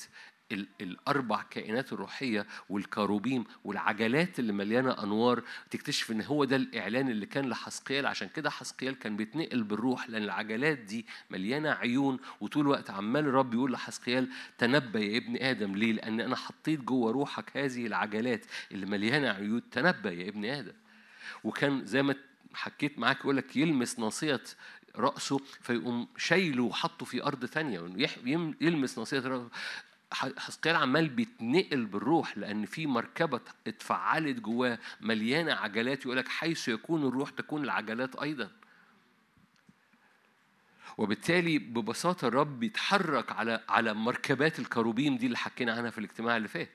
ال- الأربع كائنات الروحية والكروبيم والعجلات اللي مليانة أنوار تكتشف إن هو ده الإعلان اللي كان لحسقيال. عشان كده حسقيال كان بيتنقل بالروح لأن العجلات دي مليانة عيون. وطول الوقت عمال الرب يقول لحسقيال تنبأ يا ابن آدم ليه؟ لأن أنا حطيت جوه روحك هذه العجلات اللي مليانة عيون. تنبأ يا ابن آدم. وكان زي ما حكيت معاك يقول لك يلمس ناصية رأسه فيقوم شايله وحطه في أرض يم- يلمس ناصية رأسه. ح- حسقيال عمال بيتنقل بالروح لأن في مركبة اتفعلت جواه مليانة عجلات يقول لك حيث يكون الروح تكون العجلات أيضا. وبالتالي ببساطة الرب بيتحرك على على مركبات الكروبيم دي اللي حكينا عنها في الاجتماع اللي فات.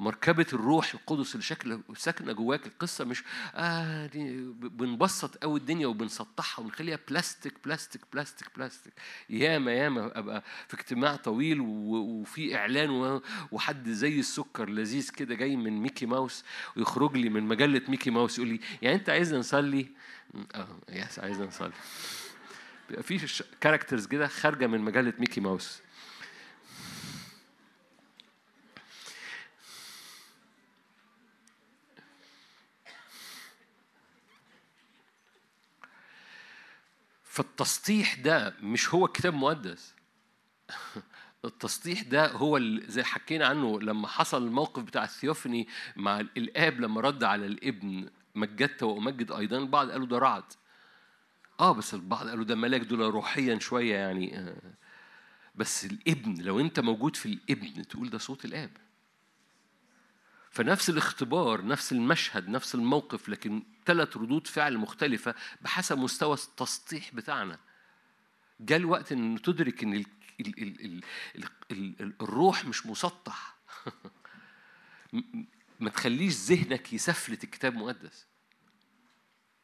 مركبة الروح القدس اللي شكل ساكنة جواك القصة مش آه دي بنبسط قوي الدنيا وبنسطحها ونخليها بلاستيك بلاستيك بلاستيك بلاستيك ياما ياما أبقى في اجتماع طويل وفي إعلان وحد زي السكر لذيذ كده جاي من ميكي ماوس ويخرج لي من مجلة ميكي ماوس يقول لي يعني أنت عايزنا نصلي؟ آه yes عايزنا نصلي بيبقى في characters كده خارجة من مجلة ميكي ماوس. فالتسطيح ده مش هو الكتاب المقدس التسطيح ده هو زي حكينا عنه لما حصل الموقف بتاع الثيوفني مع الآب لما رد على الابن مجدت وأمجد أيضا البعض قالوا ده رعد آه بس البعض قالوا ده ملاك دول روحيا شوية يعني آه. بس الابن لو أنت موجود في الابن تقول ده صوت الآب فنفس الاختبار نفس المشهد نفس الموقف لكن ثلاث ردود فعل مختلفة بحسب مستوى التسطيح بتاعنا. جاء الوقت إن تدرك إن الـ الـ الـ الـ الـ الـ الـ الروح مش مسطح. ما تخليش ذهنك يسفلت الكتاب المقدس.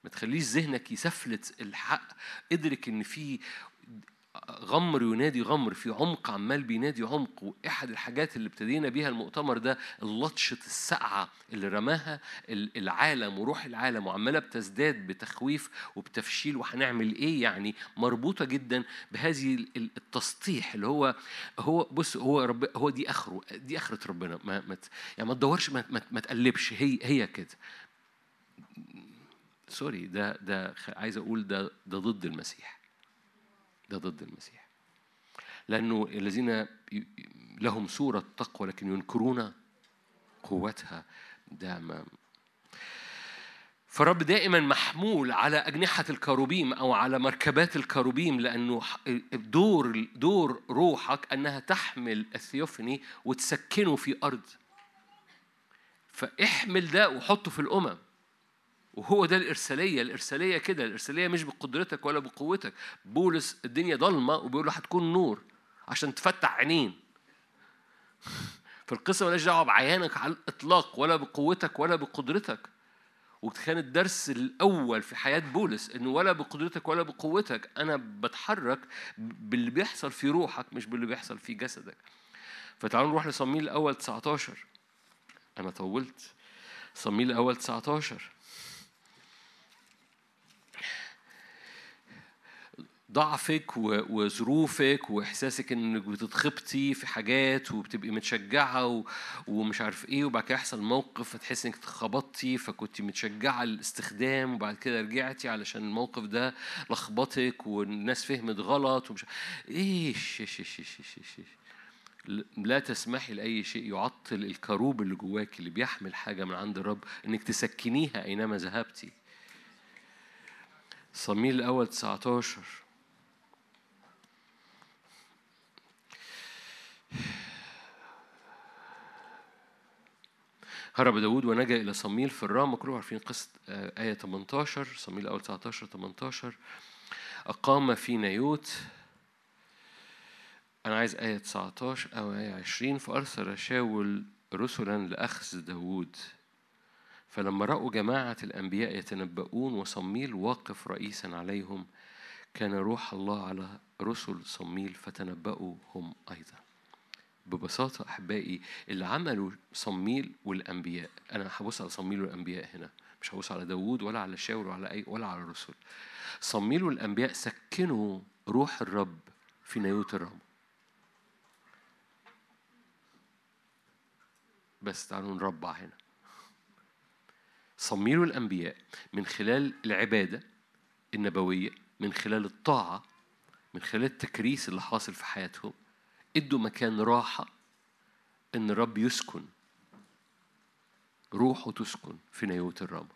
ما تخليش ذهنك يسفلت الحق. ادرك إن في غمر ينادي غمر في عمق عمال بينادي عمق. وإحد الحاجات اللي ابتدينا بيها المؤتمر ده اللطشة الساقعة اللي رماها ال- العالم وروح العالم وعمالة بتزداد بتخويف وبتفشيل. وهنعمل إيه؟ يعني مربوطة جدا بهذه ال- ال- التسطيح اللي هو هو بص هو رب هو دي آخره دي آخرة ربنا. ما يعني ما تدورش ما, ما, ما تقلبش. هي هي كده. سوري ده ده عايز أقول ده ده ضد المسيح. ده ضد المسيح. لأنه الذين لهم صورة تقوى لكن ينكرون قوتها ده ما فالرب دائما محمول على أجنحة الكروبيم أو على مركبات الكروبيم لأنه دور دور روحك أنها تحمل الثيوفني وتسكنه في أرض. فاحمل ده وحطه في الأمم. وهو ده الإرسالية الإرسالية كده الإرسالية مش بقدرتك ولا بقوتك. بولس الدنيا ضلمة وبيقول له هتكون نور عشان تفتح عينين. فالقصة مالهاش دعوة بعيانك على الإطلاق ولا بقوتك ولا بقدرتك. وكان الدرس الأول في حياة بولس إنه ولا بقدرتك ولا بقوتك. أنا بتحرك باللي بيحصل في روحك مش باللي بيحصل في جسدك. فتعالوا نروح لصميل الأول 19 أنا طولت. صميل الأول 19 ضعفك وظروفك وإحساسك انك بتتخبطي في حاجات وبتبقي متشجعة ومش عارف إيه وبعد كده يحصل موقف فتحسي إنك اتخبطتي فكنت متشجعة للاستخدام وبعد كده رجعتي علشان الموقف ده لخبطك والناس فهمت غلط ومش إيش إيش إيش إيش إيش, إيش, إيش. لا تسمحي لأي شيء يعطل الكروب اللي جواك اللي بيحمل حاجة من عند الرب إنك تسكنيها أينما ذهبتي صميل الأول 19 هرب داود ونجا إلى صميل في الرام. كلكم عارفين قصة آه، آية 18 صميل الأول 19 18 أقام في نيوت. أنا عايز آية 19 أو آية 20 فأرسل شاول رسلا لأخذ داود فلما رأوا جماعة الأنبياء يتنبؤون وصميل واقف رئيسا عليهم كان روح الله على رسل صميل فتنبأوا هم أيضا. ببساطة أحبائي اللي عملوا صميل والأنبياء. أنا هبص على صميل والأنبياء هنا. مش هبص على داوود ولا على شاول ولا أي ولا على الرسل صميل والأنبياء سكنوا روح الرب في نيوت الرب بس تعالوا نربع هنا. صميل الأنبياء من خلال العبادة النبوية من خلال الطاعة من خلال التكريس اللي حاصل في حياتهم ادوا مكان راحة إن الرب يسكن روحه تسكن في نيوت الرب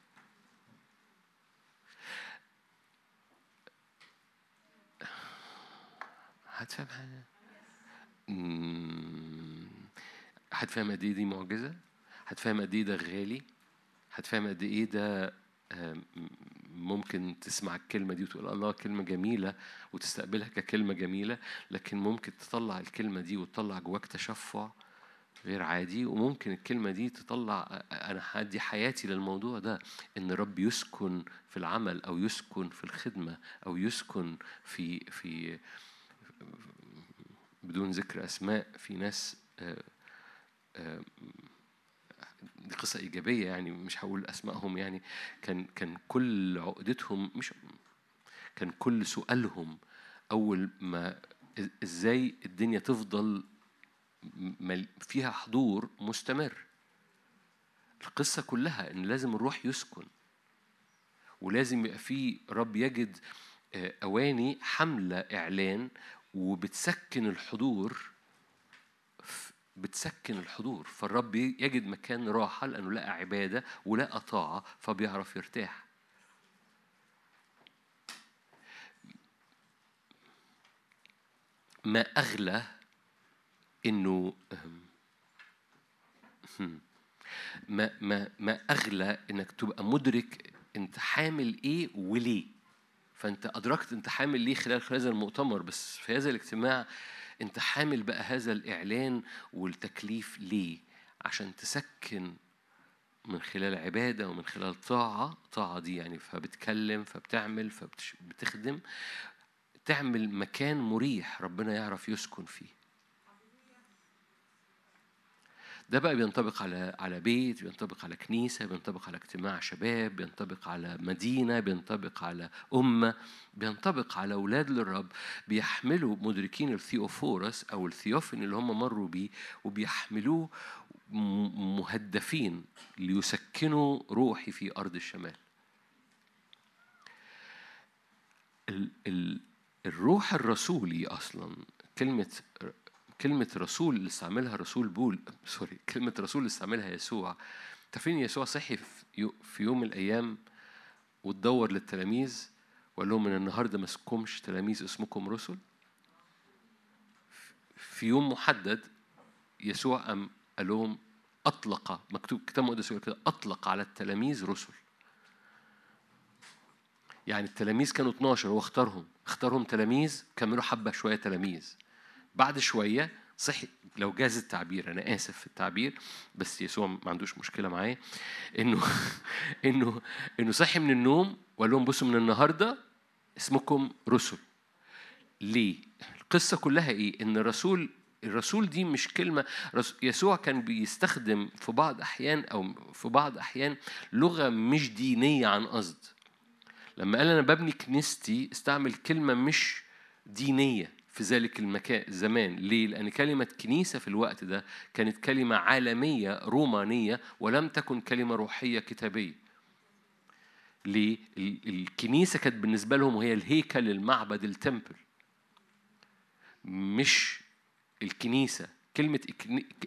هتفهم حاجة؟ هتفهم قد إيه دي معجزة؟ هتفهم قد إيه ده غالي؟ هتفهم قد إيه ده آم، ممكن تسمع الكلمة دي وتقول الله كلمة جميلة وتستقبلها ككلمة جميلة لكن ممكن تطلع الكلمة دي وتطلع جواك تشفع غير عادي وممكن الكلمة دي تطلع أنا هدي حياتي للموضوع ده إن رب يسكن في العمل أو يسكن في الخدمة أو يسكن في في بدون ذكر أسماء في ناس آه، آه، دي قصة إيجابية يعني مش هقول أسمائهم يعني كان كان كل عقدتهم مش كان كل سؤالهم أول ما إزاي الدنيا تفضل فيها حضور مستمر. القصة كلها إن لازم الروح يسكن ولازم يبقى في رب يجد آه، أواني حملة إعلان وبتسكن الحضور بتسكن الحضور فالرب يجد مكان راحة لأنه لقى عبادة ولقى طاعة فبيعرف يرتاح ما أغلى إنه. ما ما ما أغلى إنك تبقى مدرك أنت حامل إيه وليه فأنت أدركت أنت حامل ليه خلال هذا المؤتمر بس في هذا الاجتماع أنت حامل بقى هذا الإعلان والتكليف ليه؟ عشان تسكن من خلال عبادة ومن خلال طاعة طاعة دي يعني فبتكلم فبتعمل فبتخدم تعمل مكان مريح ربنا يعرف يسكن فيه. ده بقى بينطبق على على بيت بينطبق على كنيسة بينطبق على اجتماع شباب بينطبق على مدينة بينطبق على أمة بينطبق على أولاد للرب. بيحملوا مدركين الثيوفورس أو ال theophany اللي هم مروا بيه وبيحملوه مهدفين ليسكنوا روحي في أرض الشمال. ال ال الروح الرسولي أصلا كلمة كلمة رسول اللي استعملها رسول بول sorry كلمة رسول اللي استعملها يسوع. تعرفين يسوع صحي في يو- في يوم من الأيام وتدور للتلاميذ وقال لهم من النهارده ما اسمكمش تلاميذ اسمكم رسل. في يوم محدد يسوع قام قال لهم أطلق مكتوب كتاب مقدس يقول كده أطلق على التلاميذ رسل. يعني التلاميذ كانوا 12 هو اختارهم. اختارهم تلاميذ كملوا حبة شوية تلاميذ. بعد شوية صحي. لو جاز التعبير أنا آسف في التعبير بس يسوع ما عندوش مشكلة معايا. إنه إنه إنه صحي من النوم وقال لهم بصوا من النهاردة اسمكم رسل. ليه؟ القصة كلها إيه؟ إن الرسول الرسول دي مش كلمة يسوع كان بيستخدم في بعض أحيان أو في بعض أحيان لغة مش دينية عن قصد. لما قال أنا ببني كنيستي استعمل كلمة مش دينية. في ذلك المكان الزمان. ليه؟ لأن كلمة كنيسة في الوقت ده كانت كلمة عالمية رومانية ولم تكن كلمة روحية كتابية. ليه؟ ال- الكنيسة كانت بالنسبة لهم وهي الهيكل المعبد التمبل. مش الكنيسة. كلمة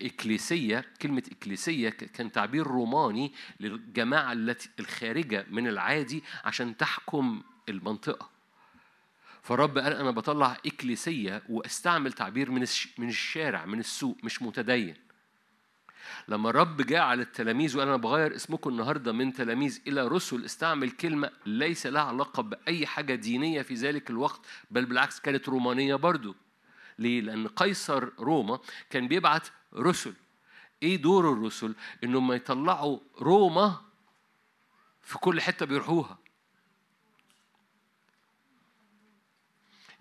إكليسية كلمة إكليسية كان تعبير روماني للجماعة التي الخارجة من العادي عشان تحكم المنطقة. فالرب قال أنا بطلع إكليسية وأستعمل تعبير من من الشارع من السوق مش متدين لما الرب جاء على التلاميذ وقال أنا بغير اسمكم النهارده من تلاميذ إلى رسل استعمل كلمة ليس لها علاقة بأي حاجة دينية في ذلك الوقت بل بالعكس كانت رومانية برضو ليه؟ لأن قيصر روما كان بيبعت رسل إيه دور الرسل؟ إنهم يطلعوا روما في كل حتة بيروحوها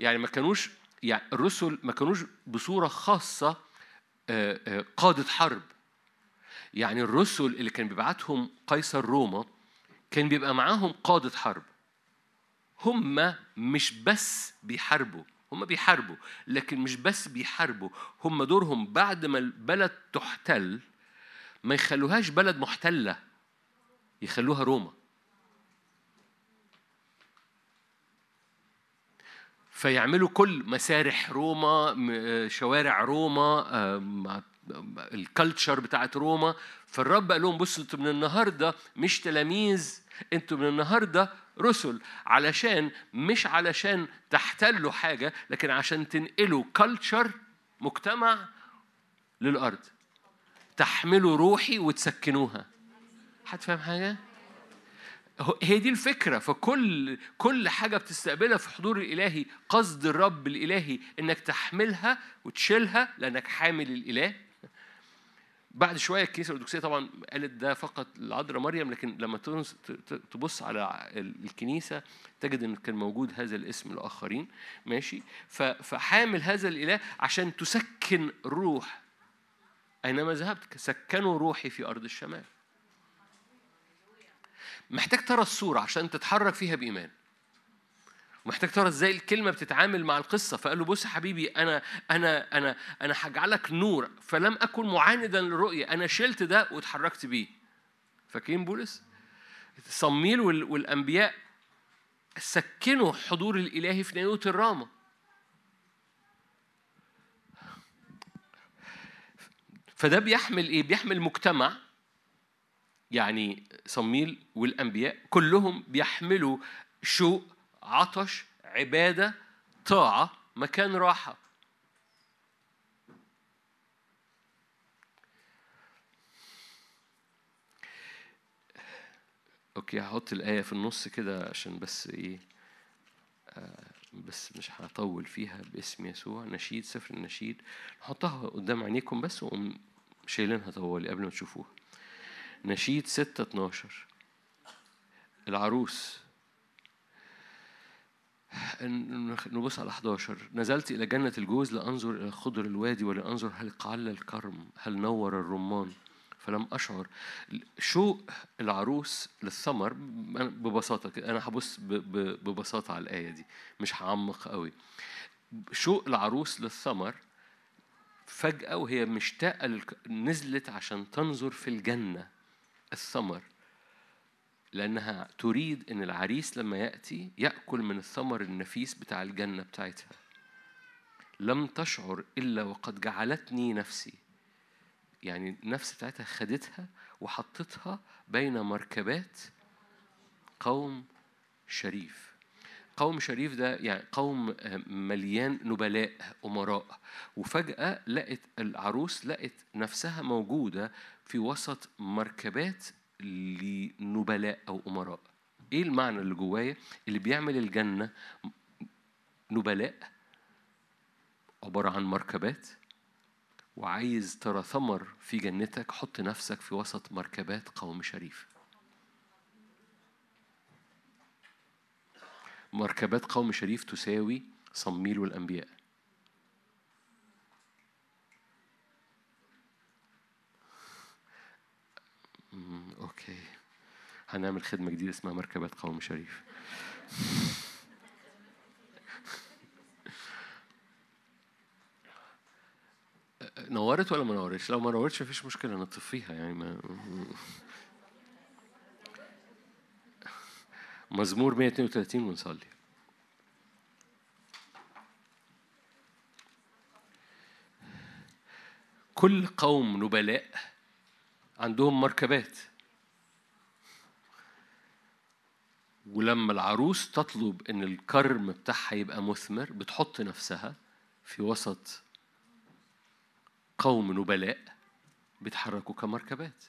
يعني ما كانوش يعني الرسل ما كانوش بصورة خاصة آه، آه، قادة حرب. يعني الرسل اللي كان بيبعتهم قيصر روما كان بيبقى معاهم قادة حرب. هم مش بس بيحاربوا هم بيحاربوا لكن مش بس بيحاربوا. هم دورهم بعد ما البلد تحتل ما يخلوهاش بلد محتلة يخلوها روما. فيعملوا كل مسارح روما م- شوارع روما آم، ال culture بتاعت روما. فالرب قال لهم بصوا أنتوا من النهارده مش تلاميذ أنتوا من النهارده رسل علشان مش علشان تحتلوا حاجة لكن عشان تنقلوا culture مجتمع للأرض. تحملوا روحي وتسكنوها. حد فاهم حاجة؟ هي دي الفكرة. فكل كل حاجة بتستقبلها في حضور الإلهي قصد الرب الإلهي إنك تحملها وتشيلها لأنك حامل الإله. بعد شوية الكنيسة الأرثوذكسية طبعا قالت ده فقط لعذراء مريم لكن لما تبص على ال- الكنيسة تجد إن كان موجود هذا الاسم لاخرين ماشي؟ فحامل هذا الإله عشان تسكن روح. أينما ذهبت سكنوا روحي في أرض الشمال. محتاج ترى الصورة عشان تتحرك فيها بإيمان. محتاج ترى إزاي الكلمة بتتعامل مع القصة. فقال له بص يا حبيبي أنا أنا أنا أنا هجعلك نور. فلم أكن معاندا للرؤية. أنا شلت ده واتحركت بيه. فاكرين بولس؟ صميل وال- والأنبياء سكنوا حضور الالهي في نيوت الرامة. فده بيحمل إيه؟ بيحمل مجتمع يعني صميل والأنبياء كلهم بيحملوا شوق عطش عبادة طاعة مكان راحة. أوكي هحط الآية في النص كده عشان بس إيه؟ آه، بس مش هطول فيها باسم يسوع. نشيد سفر النشيد. نحطها قدام عينيكم بس وقوم شايلينها طوالي قبل ما تشوفوها. نشيد 6 12 العروس. نبص على 11 نزلت إلى جنة الجوز لأنظر إلى خضر الوادي ولأنظر هل قل الكرم هل نور الرمان. فلم أشعر. شوق العروس للثمر ببساطة كده أنا هبص ببساطة على الآية دي مش هعمق قوي. شوق العروس للثمر فجأة وهي مشتاقة. نزلت عشان تنظر في الجنة. الثمر لأنها تريد إن العريس لما يأتي يأكل من الثمر النفيس بتاع الجنة بتاعتها. لم تشعر إلا وقد جعلتني نفسي. يعني النفس بتاعتها خدتها وحطتها بين مركبات قوم شريف. قوم شريف ده يعني قوم مليان نبلاء أمراء. وفجأة لقت العروس لقت نفسها موجودة في وسط مركبات لنبلاء أو أمراء. إيه المعنى اللي جوايا؟ اللي بيعمل الجنة نبلاء عبارة عن مركبات وعايز ترى ثمر في جنتك حط نفسك في وسط مركبات قوم شريف. مركبات قوم شريف تساوي صميل والأنبياء مم، أوكي. هنعمل خدمة جديدة اسمها مركبات قوم شريف. نورت ولا ما نورتش؟ لو ما نورتش مفيش مشكلة نطفيها يعني ما مزمور 132 ونصلي. كل قوم نبلاء عندهم مركبات. ولما العروس تطلب إن الكرم بتاعها يبقى مثمر بتحط نفسها في وسط قوم نبلاء بيتحركوا كمركبات.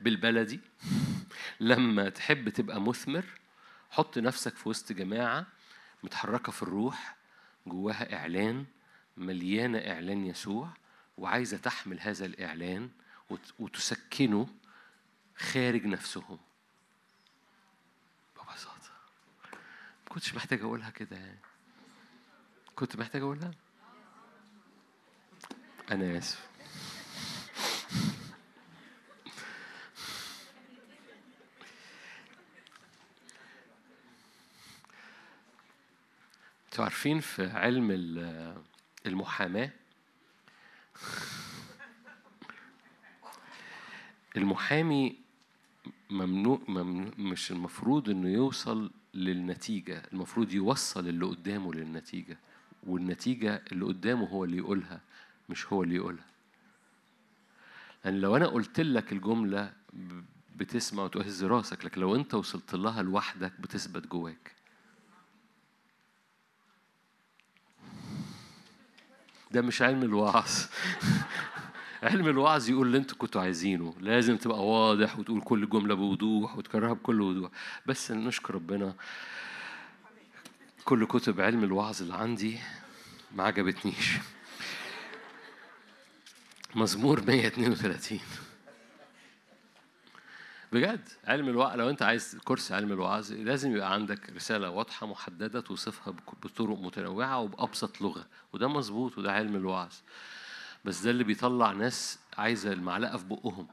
بالبلدي لما تحب تبقى مثمر حط نفسك في وسط جماعة متحركة في الروح جواها إعلان مليانة إعلان يسوع وعايزة تحمل هذا الإعلان وت- وتسكنه خارج نفسهم. ببساطة. ما كنتش محتاج أقولها كده يعني. كنت محتاج أقولها؟ أنا آسف. أنتوا عارفين في علم ال- المحاماة؟ المحامي ممنوع, ممنوع مش المفروض إنه يوصل للنتيجة المفروض يوصل اللي قدامه للنتيجة والنتيجة اللي قدامه هو اللي يقولها مش هو اللي يقولها. لأن لو أنا قلت لك الجملة بتسمع وتهز راسك لكن لو أنت وصلت لها لوحدك بتثبت جواك. ده مش علم الوعظ. علم الوعظ يقول اللي أنتوا كنتوا عايزينه. لازم تبقى واضح وتقول كل جملة بوضوح وتكررها بكل وضوح. بس نشكر ربنا. كل كتب علم الوعظ اللي عندي ما عجبتنيش. مزمور 132 بجد؟ علم الوعظ لو انت عايز كورس علم الوعظ لازم يبقى عندك رسالة واضحة محددة توصفها بطرق متنوعة وبأبسط لغة وده مظبوط وده علم الوعظ بس ده اللي بيطلع ناس عايزة المعلقة في بقهم.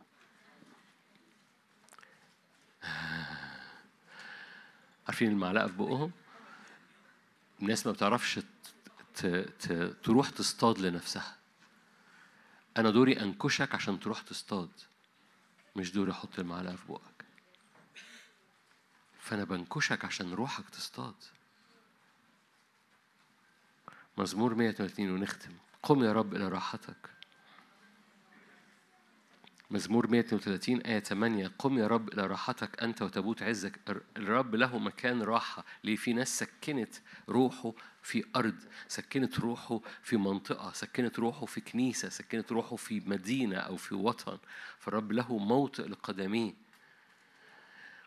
عارفين المعلقة في بقهم؟ الناس ما بتعرفش تروح تصطاد لنفسها. أنا دوري أنكشك عشان تروح تصطاد. مش دوري أحط المعلقة في بقك. فأنا بنكشك عشان روحك تصطاد. مزمور 130 ونختم. قم يا رب إلى راحتك. مزمور 132 آية 8 قم يا رب إلى راحتك أنت وتبوت عزك. الر- الرب له مكان راحة ليه في ناس سكنت روحه في أرض سكنت روحه في منطقة سكنت روحه في كنيسة سكنت روحه في مدينة أو في وطن. فالرب له موطئ لقدميه.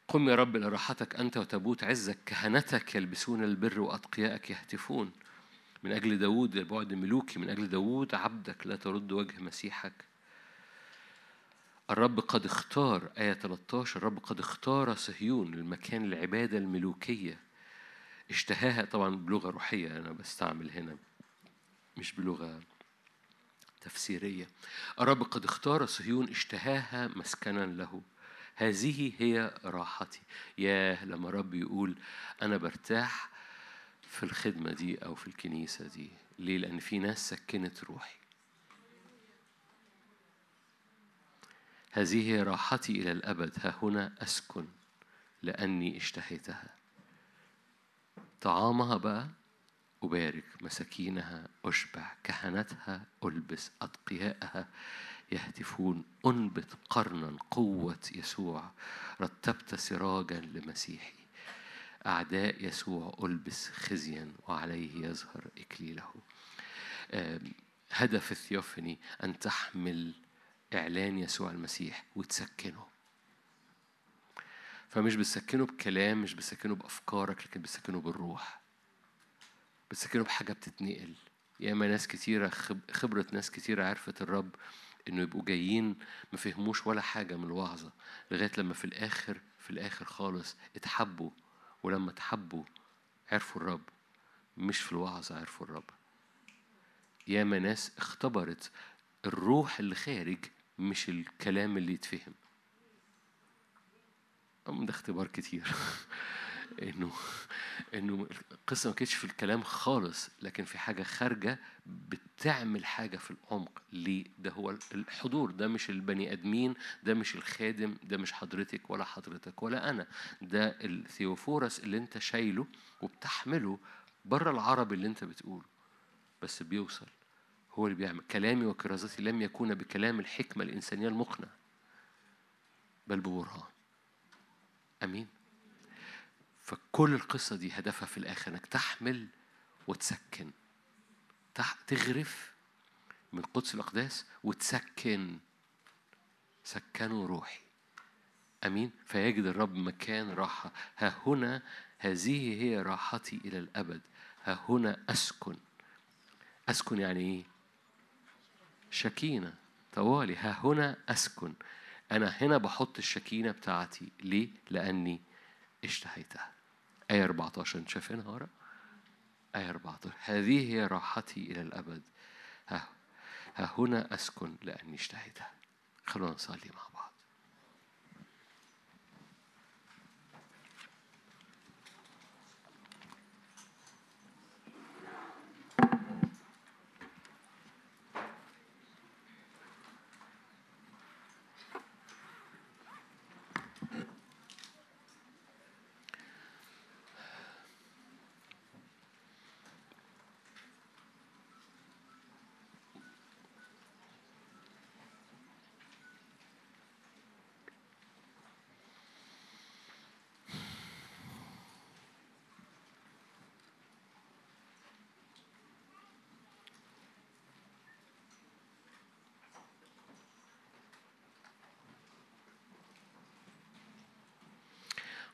قم يا رب إلى راحتك أنت وتبوت عزك. كهنتك يلبسون البر وأتقياءك يهتفون. من أجل داود البعد ملوكي من أجل داود عبدك لا ترد وجه مسيحك. الرب قد اختار آية 13 الرب قد اختار صهيون المكان العبادة الملوكية. اشتهاها طبعا بلغة روحية أنا بستعمل هنا مش بلغة تفسيرية. الرب قد اختار صهيون اشتهاها مسكنا له. هذه هي راحتي. ياه لما رب يقول أنا برتاح في الخدمة دي أو في الكنيسة دي. ليه؟ لأن في ناس سكنت روحي. هذه راحتي إلى الأبد. ها هنا أسكن لأني اشتهيتها. طعامها بقى أبارك مساكينها أشبع كهنتها ألبس أتقياءها يهتفون. أنبت قرنا قوة يسوع رتبت سراجا لمسيحي. أعداء يسوع ألبس خزيا وعليه يظهر إكليله. هدف الثيوفني أن تحمل إعلان يسوع المسيح وتسكنه. فمش بتسكنه بكلام مش بتسكنه بأفكارك لكن بتسكنه بالروح. بتسكنه بحاجة بتتنقل. ياما ناس كتيرة خب- خبرة ناس كتيرة عرفت الرب إنه يبقوا جايين ما فهموش ولا حاجة من الوعظة لغاية لما في الآخر في الآخر خالص اتحبوا. ولما اتحبوا عرفوا الرب مش في الوعظة عرفوا الرب. ياما ناس اختبرت الروح اللي خارج مش الكلام اللي يتفهم. ده اختبار كتير. إنه إنه القصة ما كانتش في الكلام خالص لكن في حاجة خارجة بتعمل حاجة في العمق. ليه؟ ده هو الحضور. ده مش البني آدمين ده مش الخادم ده مش حضرتك ولا حضرتك ولا أنا. ده الثيوفورس اللي أنت شايله وبتحمله بره العربي اللي أنت بتقوله. بس بيوصل. هو اللي بيعمل. كلامي وكرازتي لم يكون بكلام الحكمة الإنسانية المقنع بل ببرهان. آمين. فكل القصة دي هدفها في الآخر إنك تحمل وتسكن. تغرف من قدس الأقداس وتسكن. سكنوا روحي. أمين. فيجد الرب مكان راحة. ها هنا هذه هي راحتي إلى الأبد. ها هنا أسكن. أسكن يعني إيه؟ شكينة. طوالي ها هنا أسكن. أنا هنا بحط الشكينة بتاعتي. ليه؟ لأني اشتهيتها. آية 14 أنتوا شايفينها ورا؟ آية 14 هذه هي راحتي إلى الأبد. ها ها هنا أسكن لأني اشتهيتها. خلونا نصلي مع بعض.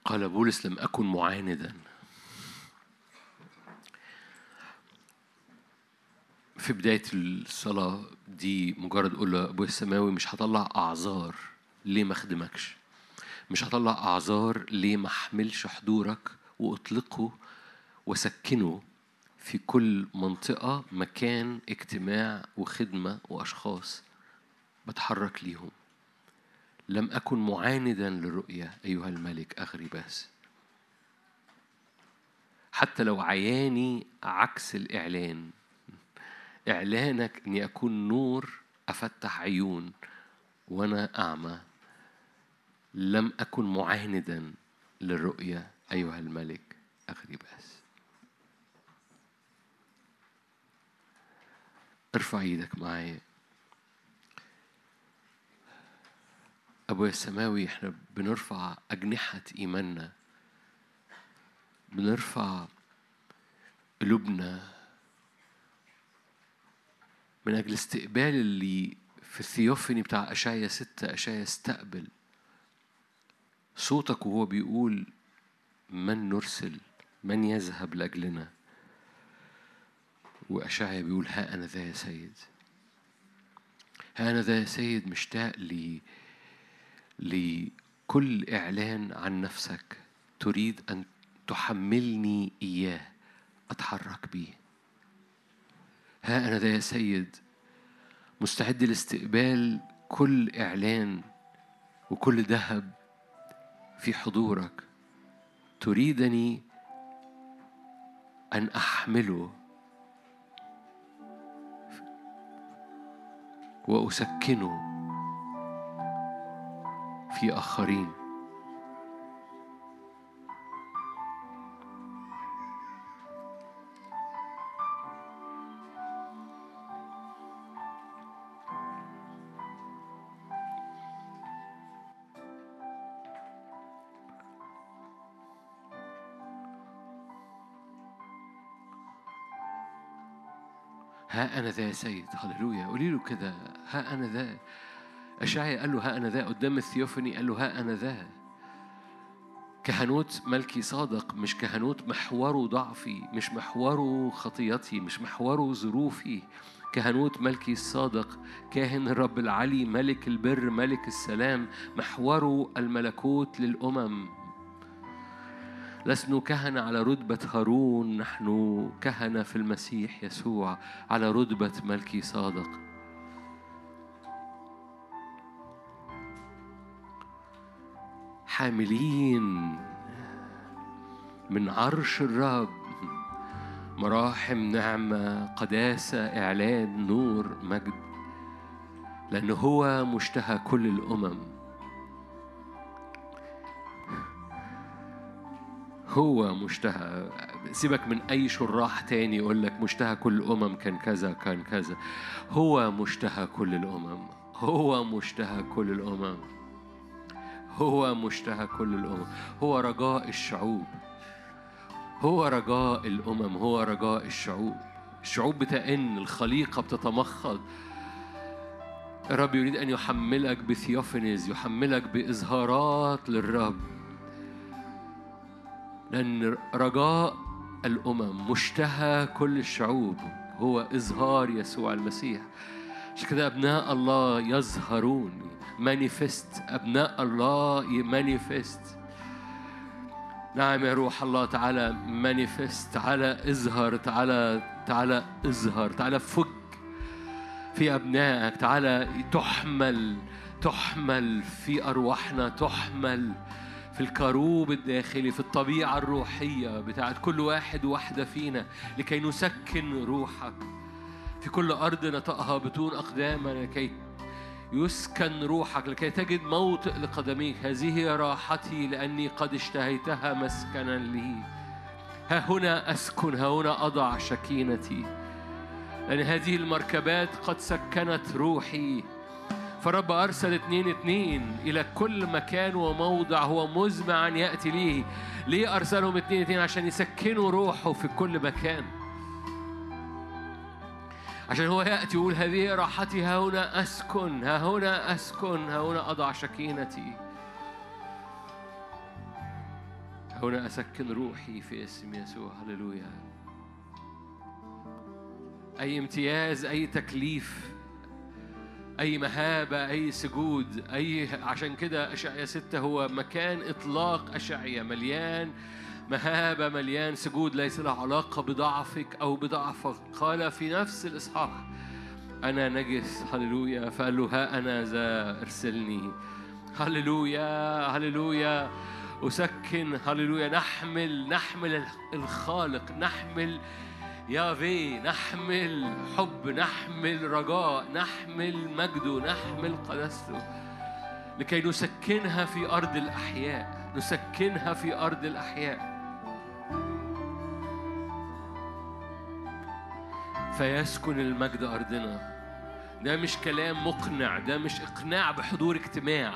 قال بولس لم أكن معاندا. في بداية الصلاة دي مجرد أقول له أبويا السماوي مش هطلع أعذار ليه ما أخدمكش؟ مش هطلع أعذار ليه ما أحملش حضورك وأطلقه وأسكنه في كل منطقة مكان اجتماع وخدمة وأشخاص بتحرك ليهم؟ لم أكن معاندا للرؤية أيها الملك أغرباس حتى لو عياني عكس الإعلان. إعلانك أني أكون نور أفتح عيون وأنا أعمى. لم أكن معاندا للرؤية أيها الملك أغرباس ارفع إيدك معايا أبويا السماوي إحنا بنرفع أجنحة إيماننا بنرفع قلوبنا من أجل استقبال اللي في الثيوفني بتاع أشعيا ستة أشعيا استقبل. صوتك وهو بيقول من نرسل من يذهب لأجلنا؟ وأشعيا بيقول ها أنا ذا يا سيد. ها أنا ذا يا سيد مشتاق لي لكل إعلان عن نفسك تريد أن تحملني إياه أتحرك بيه. ها أنا ذا يا سيد مستعد لاستقبال كل إعلان وكل ذهب في حضورك. تريدني أن أحمله وأسكنه في آخرين. ها أنا ذا يا سيد. هللويا. قولي له كده ها أنا ذا أشعيا قال له ها أنا ذا قدام ال theophany قال له ها أنا ذا. كهنوت ملكي صادق مش كهنوت محوره ضعفي مش محوره خطيتي مش محوره ظروفي. كهنوت ملكي الصادق كاهن الرب العلي ملك البر ملك السلام محوره الملكوت للأمم. لسنا كهنة على رتبة هارون نحن كهنة في المسيح يسوع على رتبة ملكي صادق. حاملين من عرش الرب. مراحم نعمة قداسة إعلان نور مجد. لأنه هو مشتهى كل الأمم. هو مشتهى. سيبك من أي شراح تاني يقول لك مشتهى كل الأمم كان كذا كان كذا. هو مشتهى كل الأمم. هو مشتهى كل الأمم. هو مشتهى كل الأمم. هو رجاء الشعوب. هو رجاء الأمم. هو رجاء الشعوب. الشعوب بتئن. الخليقة بتتمخض. الرب يريد أن يحملك بثيوفنز يحملك بإظهارات للرب. لأن رجاء الأمم مشتهى كل الشعوب. هو إظهار يسوع المسيح. عشان كده أبناء الله يظهرون manifest أبناء الله manifest نعم يا روح الله تعالى manifest تعالى اظهر تعالى تعالى اظهر تعالى فك في أبنائك تعالى تحمل تحمل في أرواحنا تحمل في الكروب الداخلي في الطبيعة الروحية بتاعت كل واحد وواحدة فينا لكي نسكن روحك. في كل أرض نطقها بطون أقدامنا لكي يسكن روحك لكي تجد موطئ لقدميك. هذه راحتي لأني قد اشتهيتها مسكنا لي. ها هنا أسكن ها هنا أضع شكينتي. لأن هذه المركبات قد سكنت روحي. فرب أرسل اتنين اتنين إلى كل مكان وموضع هو مزمع أن يأتي ليه. ليه أرسلهم اتنين اتنين عشان يسكنوا روحه في كل مكان. عشان هو يأتي يقول هذه راحتي ها هنا أسكن ها هنا أسكن ها هنا أضع شكينتي. هنا أسكن روحي في اسم يسوع هللويا. أي امتياز أي تكليف أي مهابة أي سجود أي عشان كده أشعيا ستة هو مكان إطلاق أشعيا مليان. مهابة مليان سجود ليس له علاقة بضعفك أو بضعفك. قال في نفس الإصحاح أنا نجس هللويا. فقال له ها أنا ذا أرسلني. هللويا هللويا. أسكن هللويا. نحمل نحمل الخالق نحمل يافي نحمل حب نحمل رجاء نحمل مجده نحمل قدسته لكي نسكنها في أرض الأحياء نسكنها في أرض الأحياء. فيسكن المجد أرضنا. ده مش كلام مقنع ده مش إقناع بحضور اجتماع.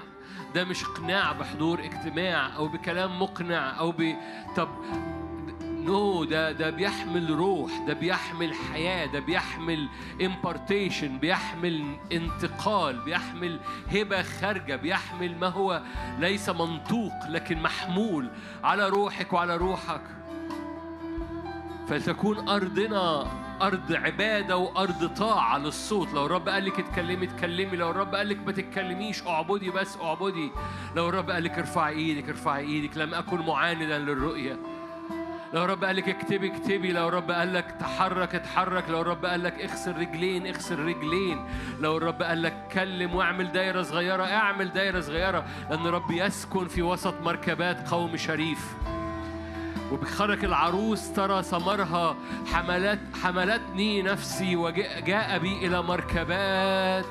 ده مش إقناع بحضور اجتماع أو بكلام مقنع أو ب طب no ده ده بيحمل روح ده بيحمل حياة ده بيحمل impartation بيحمل انتقال بيحمل هبة خارجة بيحمل ما هو ليس منطوق لكن محمول على روحك وعلى روحك. فلتكون أرضنا أرض عبادة وأرض طاعة للصوت. لو الرب قال لك اتكلمي اتكلمي. لو الرب قال لك ما تتكلميش اعبدي بس اعبدي. لو الرب قال لك ارفعي إيدك ارفعي إيدك. لم أكن معاندا للرؤية. لو الرب قال لك اكتبي اكتبي. لو الرب قال لك تحرك اتحرك. لو الرب قال لك اغسل رجلين اغسل رجلين. لو الرب قال لك كلم واعمل دايرة صغيرة اعمل دايرة صغيرة. لأن الرب يسكن في وسط مركبات قوم شريف. وبخرج العروس ترى ثمرها. حملت حملتني نفسي وجاء بي إلى مركبات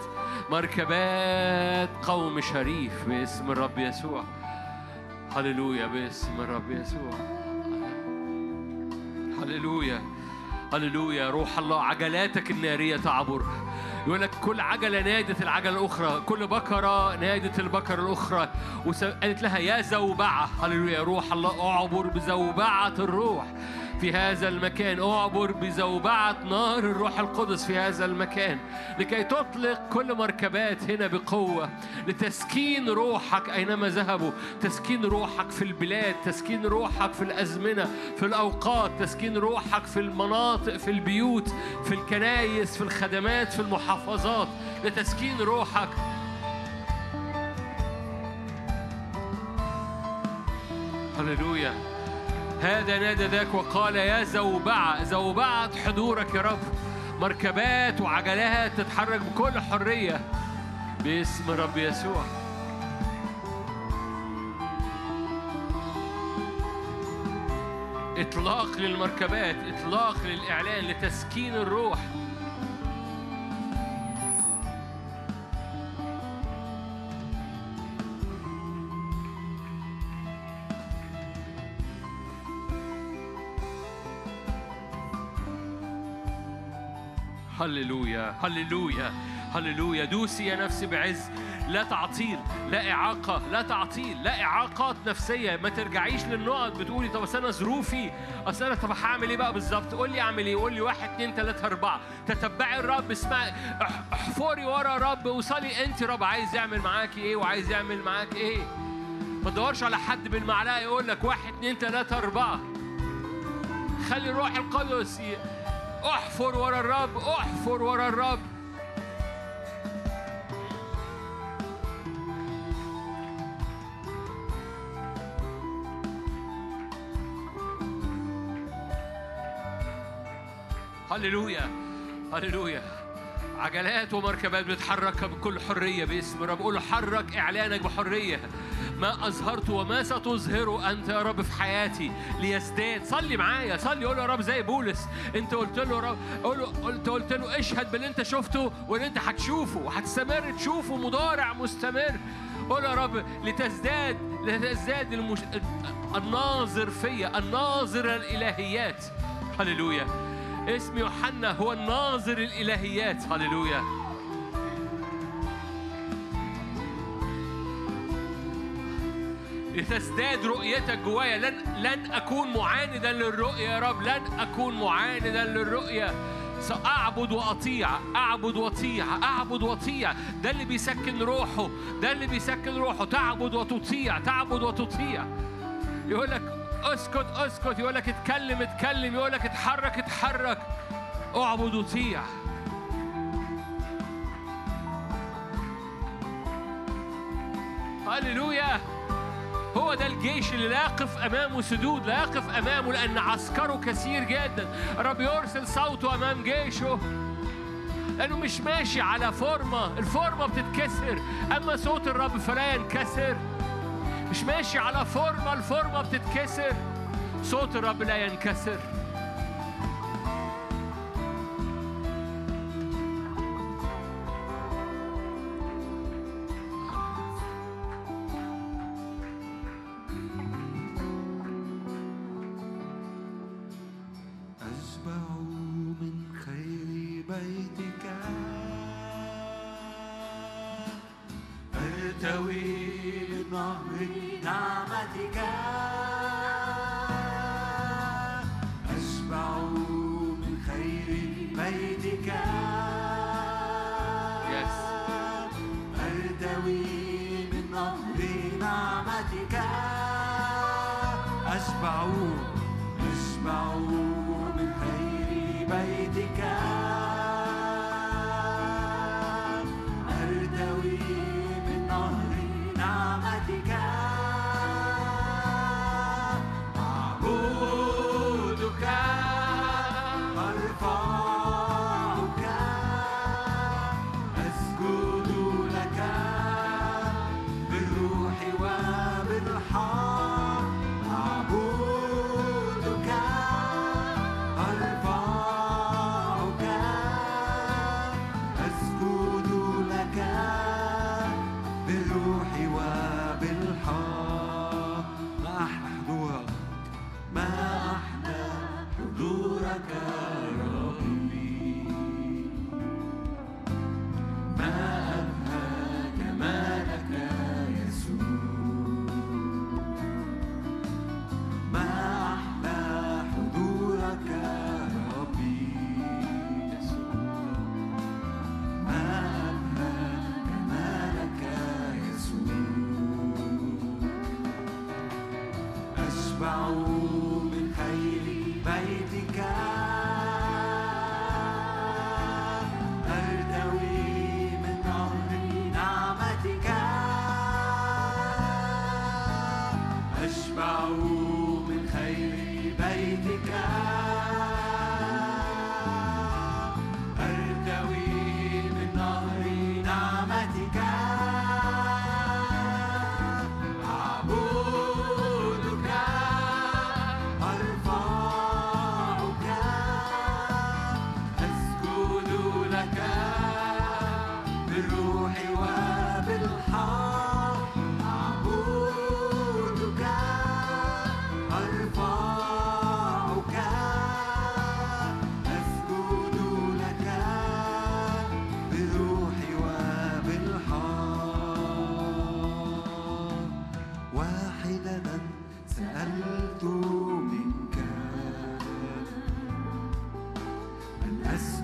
مركبات قوم شريف باسم الرب يسوع. هللويا باسم الرب يسوع. هللويا. هللويا روح الله عجلاتك النارية تعبر. يقول لك كل عجلة نادت العجلة الأخرى كل بكرة نادت البكرة الأخرى. وقالت لها يا زوبعة. هللويا روح الله أعبر بزوبعة الروح. في هذا المكان. اعبر بزوبعة نار الروح القدس في هذا المكان لكي تطلق كل مركبات هنا بقوة لتسكين روحك أينما ذهبوا. تسكين روحك في البلاد تسكين روحك في الأزمنة في الأوقات. تسكين روحك في المناطق في البيوت في الكنايس في الخدمات في المحافظات. لتسكين روحك. هللويا. هذا نادى ذاك وقال يا زوبعة زوبعة حضورك يا رب. مركبات وعجلات تتحرك بكل حرية. باسم رب يسوع. إطلاق للمركبات إطلاق للإعلان لتسكين الروح. هللويا هللويا هللويا. دوسي يا نفسي بعز. لا تعطيل لا إعاقة لا تعطيل لا إعاقات نفسية. ما ترجعيش للنقط. بتقولي طب أصل أنا ظروفي أصل أنا طب هعمل إيه بقى بالظبط؟ قول لي أعمل إيه؟ قول لي واحد اتنين تلاتة أربعة. تتبعي الرب اسمعي احفري ورا الرب وصلي أنت رب. عايز يعمل معاكي إيه؟ وعايز يعمل معاك إيه؟ ما تدورش على حد بالمعلقة يقول لك واحد اتنين تلاتة أربعة. خلي الروح القدس احفر ورا الرب احفر ورا الرب. هللويا هللويا. عجلات ومركبات بتتحرك بكل حرية باسم الرب. قول حرك إعلانك بحرية. ما أظهرت وما ستظهره أنت يا رب في حياتي. ليزداد. صلي معايا. صلي. قول يا رب زي بولس. أنت قلت له رب. قول قلت قلت له اشهد باللي أنت شفته واللي أنت هتشوفه وهتستمر تشوفه. مضارع مستمر. قول يا رب لتزداد لتزداد المش... الناظر فيا. الناظر الإلهيات. هللويا. اسم يوحنا هو الناظر الإلهيات. هللويا. لتزداد رؤيتك جوايا. لن لن أكون معاندا للرؤيه يا رب. لن أكون معاندا للرؤيه سأعبد وأطيع. أعبد وأطيع. أعبد وأطيع. ده اللي بيسكن روحه. ده اللي بيسكن روحه. تعبد وتطيع. تعبد وتطيع. يقول لك اسكت اسكت. يقول لك اتكلم اتكلم. يقول لك اتحرك اتحرك. اعبد وطيع هللويا. هو ده الجيش اللي لا يقف أمامه سدود لا يقف أمامه لأن عسكره كثير جدا. رب يرسل صوته أمام جيشه. لأنه مش ماشي على فورمة. الفورمة بتتكسر. أما صوت الرب فلا ينكسر. مش ماشي على فورمة الفورمة بتتكسر. صوت الرب لا ينكسر.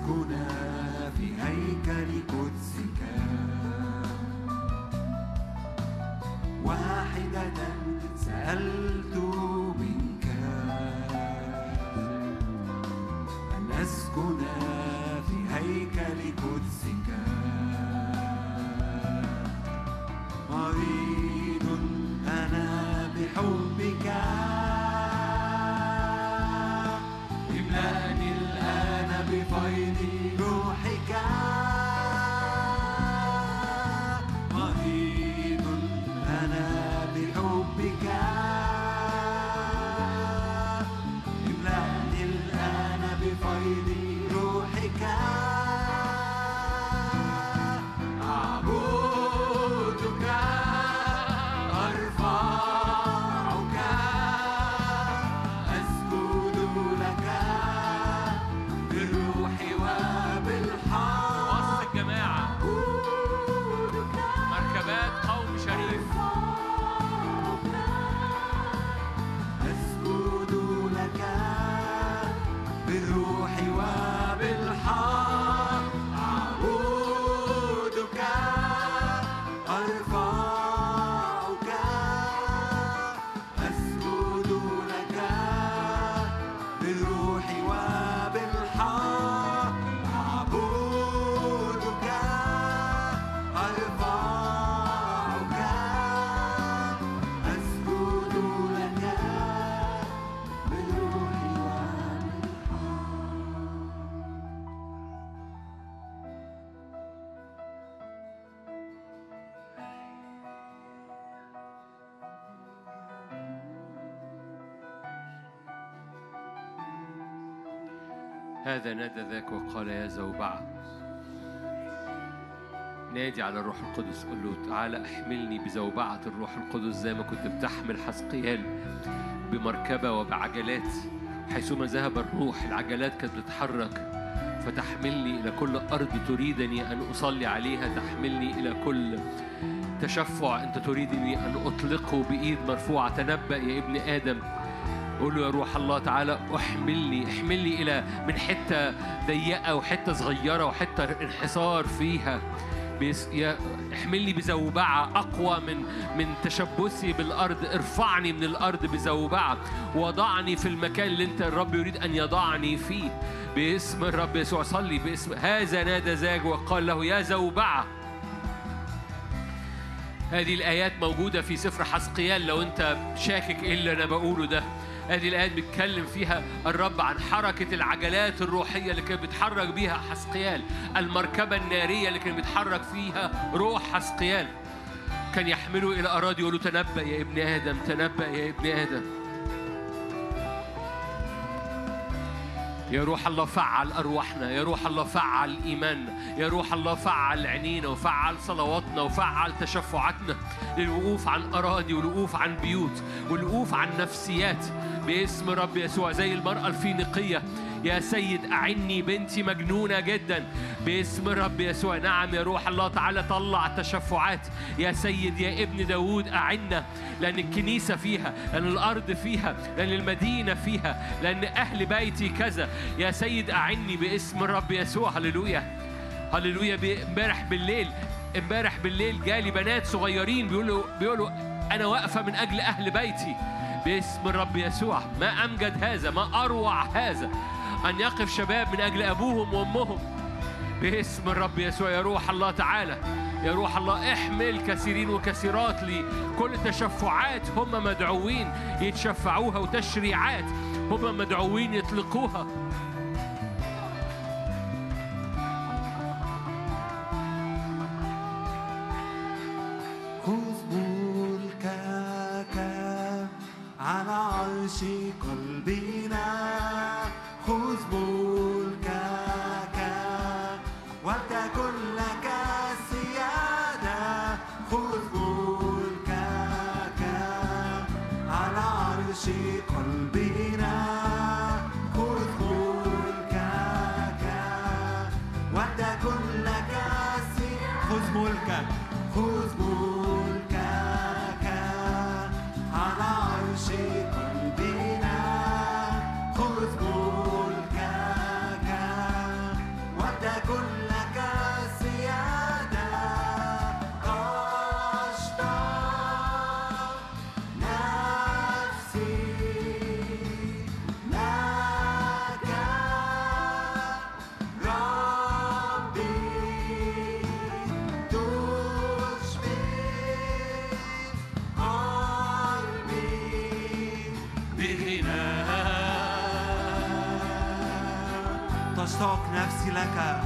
نسكن في هيكل قدسك. واحدة سألت هذا نادى ذاك وقال يا زوبعة؟ نادي على الروح القدس قول له تعالى أحملني بزوبعة الروح القدس زي ما كنت بتحمل حسقيال بمركبة وبعجلات. حيثما ذهب الروح العجلات كانت بتتحرك فتحملني إلى كل أرض تريدني أن أصلي عليها تحملني إلى كل تشفع أنت تريدني أن أطلقه بإيد مرفوعة. تنبأ يا ابن آدم قول له يا روح الله تعالى احملني احملني إلى من حتة ضيقة وحتة صغيرة وحتة انحصار فيها. احملني بزوبعة أقوى من من تشبثي بالأرض. ارفعني من الأرض بزوبعة. وضعني في المكان اللي أنت الرب يريد أن يضعني فيه. باسم الرب يسوع صلي باسم هذا نادى زاج وقال له يا زوبعة. هذه الآيات موجودة في سفر حسقيال. لو أنت شاكك إيه اللي أنا بقوله ده هذه الآيات بيتكلم فيها الرب عن حركة العجلات الروحية اللي كان بيتحرك بيها حسقيال المركبة النارية اللي كان بيتحرك فيها روح حسقيال. كان يحمله إلى أراضي يقول له تنبأ يا ابن آدم تنبأ يا ابن آدم. يا روح الله فعل أرواحنا يا روح الله فعل إيماننا يا روح الله فعل عينينا وفعل صلواتنا وفعل تشفعاتنا للوقوف عن أراضي والوقوف عن بيوت والوقوف عن نفسيات. باسم رب يسوع زي المرأة الفينيقية. يا سيد أعني بنتي مجنونة جدا. باسم رب يسوع نعم يا روح الله تعالى طلع تشفعات يا سيد يا ابن داود أعنا لأن الكنيسة فيها لأن الأرض فيها لأن المدينة فيها لأن أهل بيتي كذا. يا سيد أعني باسم الرب يسوع. هللويا. هللويا. امبارح بالليل امبارح بالليل جالي بنات صغيرين بيقولوا بيقولوا أنا واقفة من أجل أهل بيتي. باسم الرب يسوع. ما أمجد هذا ما أروع هذا. أن يقف شباب من أجل أبوهم وأمهم. باسم الرب يسوع يا روح الله تعالى. يا روح الله احمل كثيرين وكثيرات لكل تشفعات هم مدعوين يتشفعوها وتشريعات هم مدعوين يطلقوها. على عرش قلبنا. خذ ملكك ولتكن لك السيادة. خذ ملكك على عرش قلبنا. خذ ملكك ولتكن لك السيادة. خذ ملكك خذ ملكك. نفسي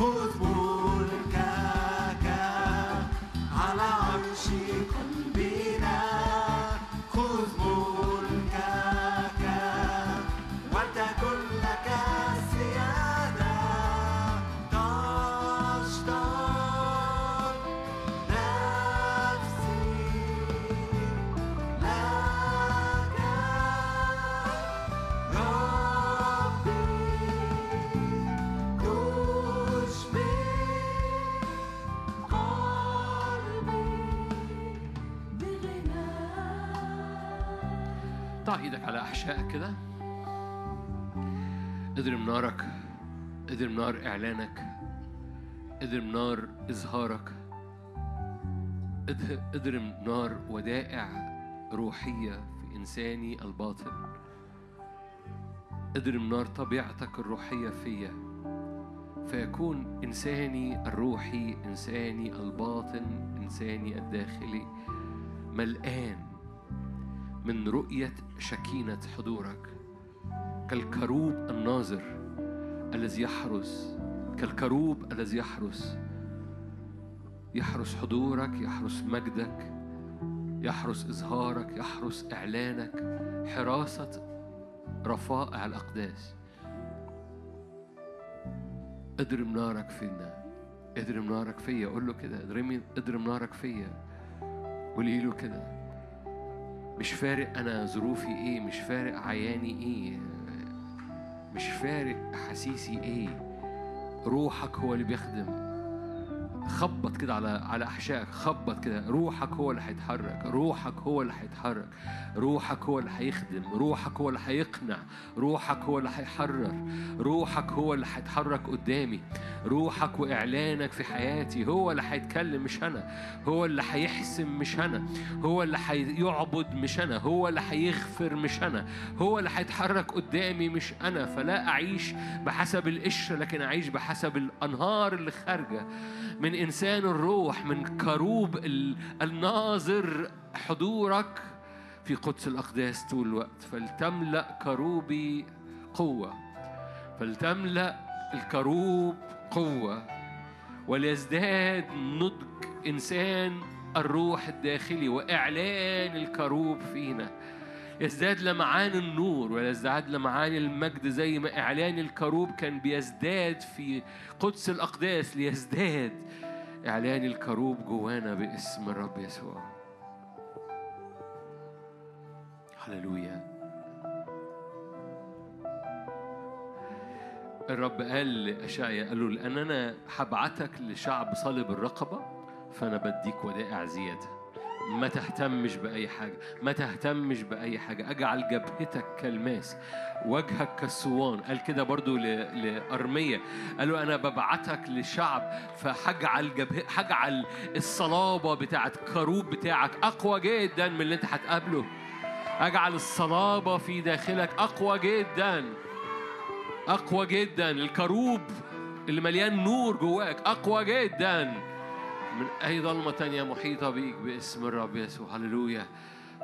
ملكك إيدك على أحشائك كده. اضرب نارك اضرب نار إعلانك اضرب نار إظهارك اض- اضرب نار ودائع روحية في إنساني الباطن. اضرب نار طبيعتك الروحية فيا فيكون إنساني الروحي إنساني الباطن إنساني الداخلي. ملآن من رؤية شكينة حضورك. كالكروب الناظر الذي يحرس كالكروب الذي يحرس. يحرس حضورك يحرس مجدك يحرس إظهارك يحرس إعلانك. حراسة رفائع الأقداس. اضرب نارك فينا. اضرب نارك فيا. قول له كده. اضرب اضرب نارك فيا. قولي له كده. مش فارق أنا ظروفي إيه مش فارق عياني إيه مش فارق أحاسيسي إيه. روحك هو اللي بيخدم. خبط كده على على احشائك خبط كده روحك هو اللي هيتحرك روحك هو اللي هيتحرك روحك هو اللي هيخدم روحك هو اللي هيقنع روحك هو اللي هيحرر روحك هو اللي هيتحرك قدامي روحك واعلانك في حياتي هو اللي هيتكلم مش أنا هو اللي هيحسم مش أنا هو اللي هيعبد مش أنا هو اللي هيغفر مش أنا هو اللي هيتحرك قدامي مش أنا فلا اعيش بحسب القشره لكن اعيش بحسب الانهار اللي خارجه من إنسان الروح من كروب ال- الناظر حضورك في قدس الأقداس طول الوقت. فلتملأ كروبي قوة. فلتملأ الكروب قوة. وليزداد نضج إنسان الروح الداخلي وإعلان الكروب فينا. يزداد لمعان النور ويزداد لمعان المجد زي ما إعلان الكروب كان بيزداد في قدس الأقداس ليزداد. إعلان الكروب جوانا باسم الرب يسوع. هللويا. الرب قال لأشعيا قال له لأن أنا هبعتك لشعب صلب الرقبة فأنا بديك ودائع زيادة. ما تهتمش بأي حاجة ما تهتمش بأي حاجة. أجعل جبهتك كالماس وجهك كالصوان. قال كده برضو لأرمية. قال له أنا ببعتك لشعب فهجعل جبه هجعل الصلابة بتاعت كروب بتاعك أقوى جدا من اللي أنت هتقابله. أجعل الصلابة في داخلك أقوى جدا أقوى جدا. الكروب اللي مليان نور جواك أقوى جدا. من أي ضلمة تانية محيطة بيك باسم الرب يسوع. هللويا.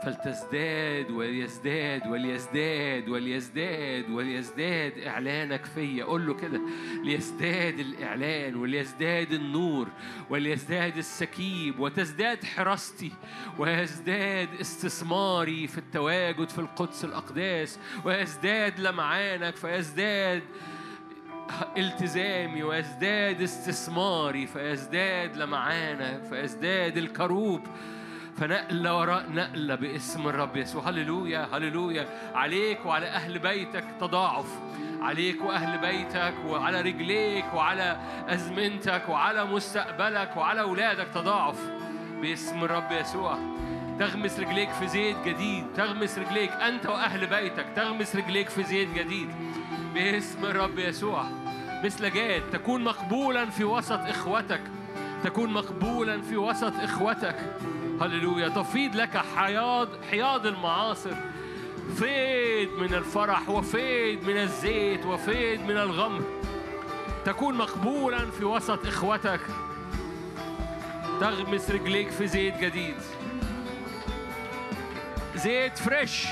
فلتزداد وليزداد وليزداد وليزداد وليزداد إعلانك فيا. قول له كده. ليزداد الإعلان وليزداد النور وليزداد السكيب وتزداد حراستي ويزداد استثماري في التواجد في القدس الأقداس ويزداد لمعانك فيزداد التزامي ويزداد استثماري فيزداد لمعانك فيزداد الكروب. فنقلة وراء نقلة باسم الرب يسوع. هللويا هللويا. عليك وعلى أهل بيتك تضاعف. عليك وأهل بيتك وعلى رجليك وعلى أزمنتك وعلى مستقبلك وعلى أولادك تضاعف. باسم الرب يسوع. تغمس رجليك في زيت جديد. تغمس رجليك أنت وأهل بيتك. تغمس رجليك في زيت جديد. باسم الرب يسوع. مثل جاد تكون مقبولا في وسط إخوتك. تكون مقبولا في وسط إخوتك. هللويا. تفيض لك حياض حياض المعاصر. فيض من الفرح وفيض من الزيت وفيض من الغمر تكون مقبولا في وسط إخوتك. تغمس رجليك في زيت جديد. زيت فريش.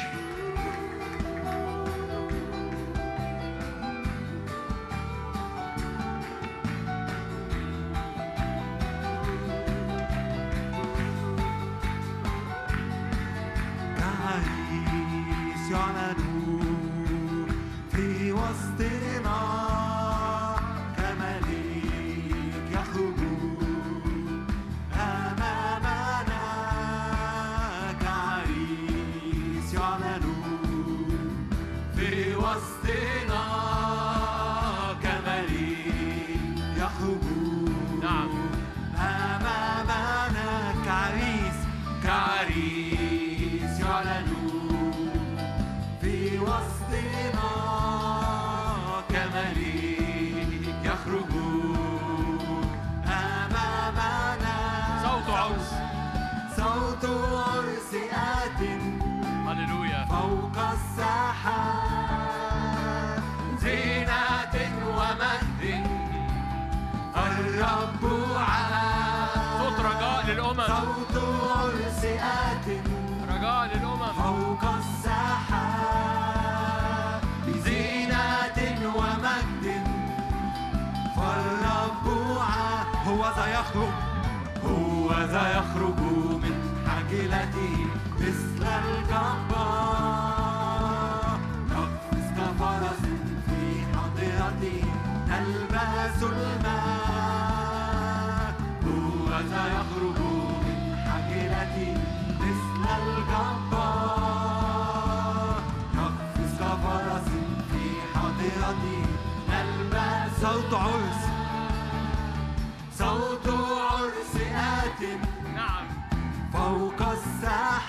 さ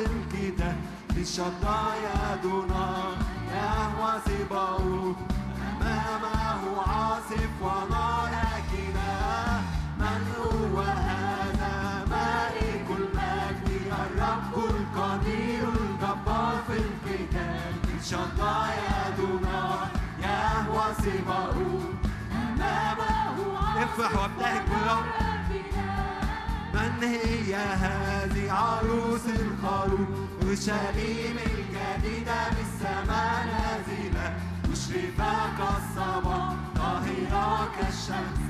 الجبار في الكتاب بالشطاء يدنا يهوى سباوت أمامه عاصف ونار كنا من هو هذا؟ مالك المجد. الرب القدير الجبار في الكتاب بالشطاء يدنا يهوى سباوت أمامه افرح وابتهج بالرب. من هي هذه عروس الخروف اورشليم الجديدة بالسماء نازلة مشرفة كالصباح طاهرة كالشمس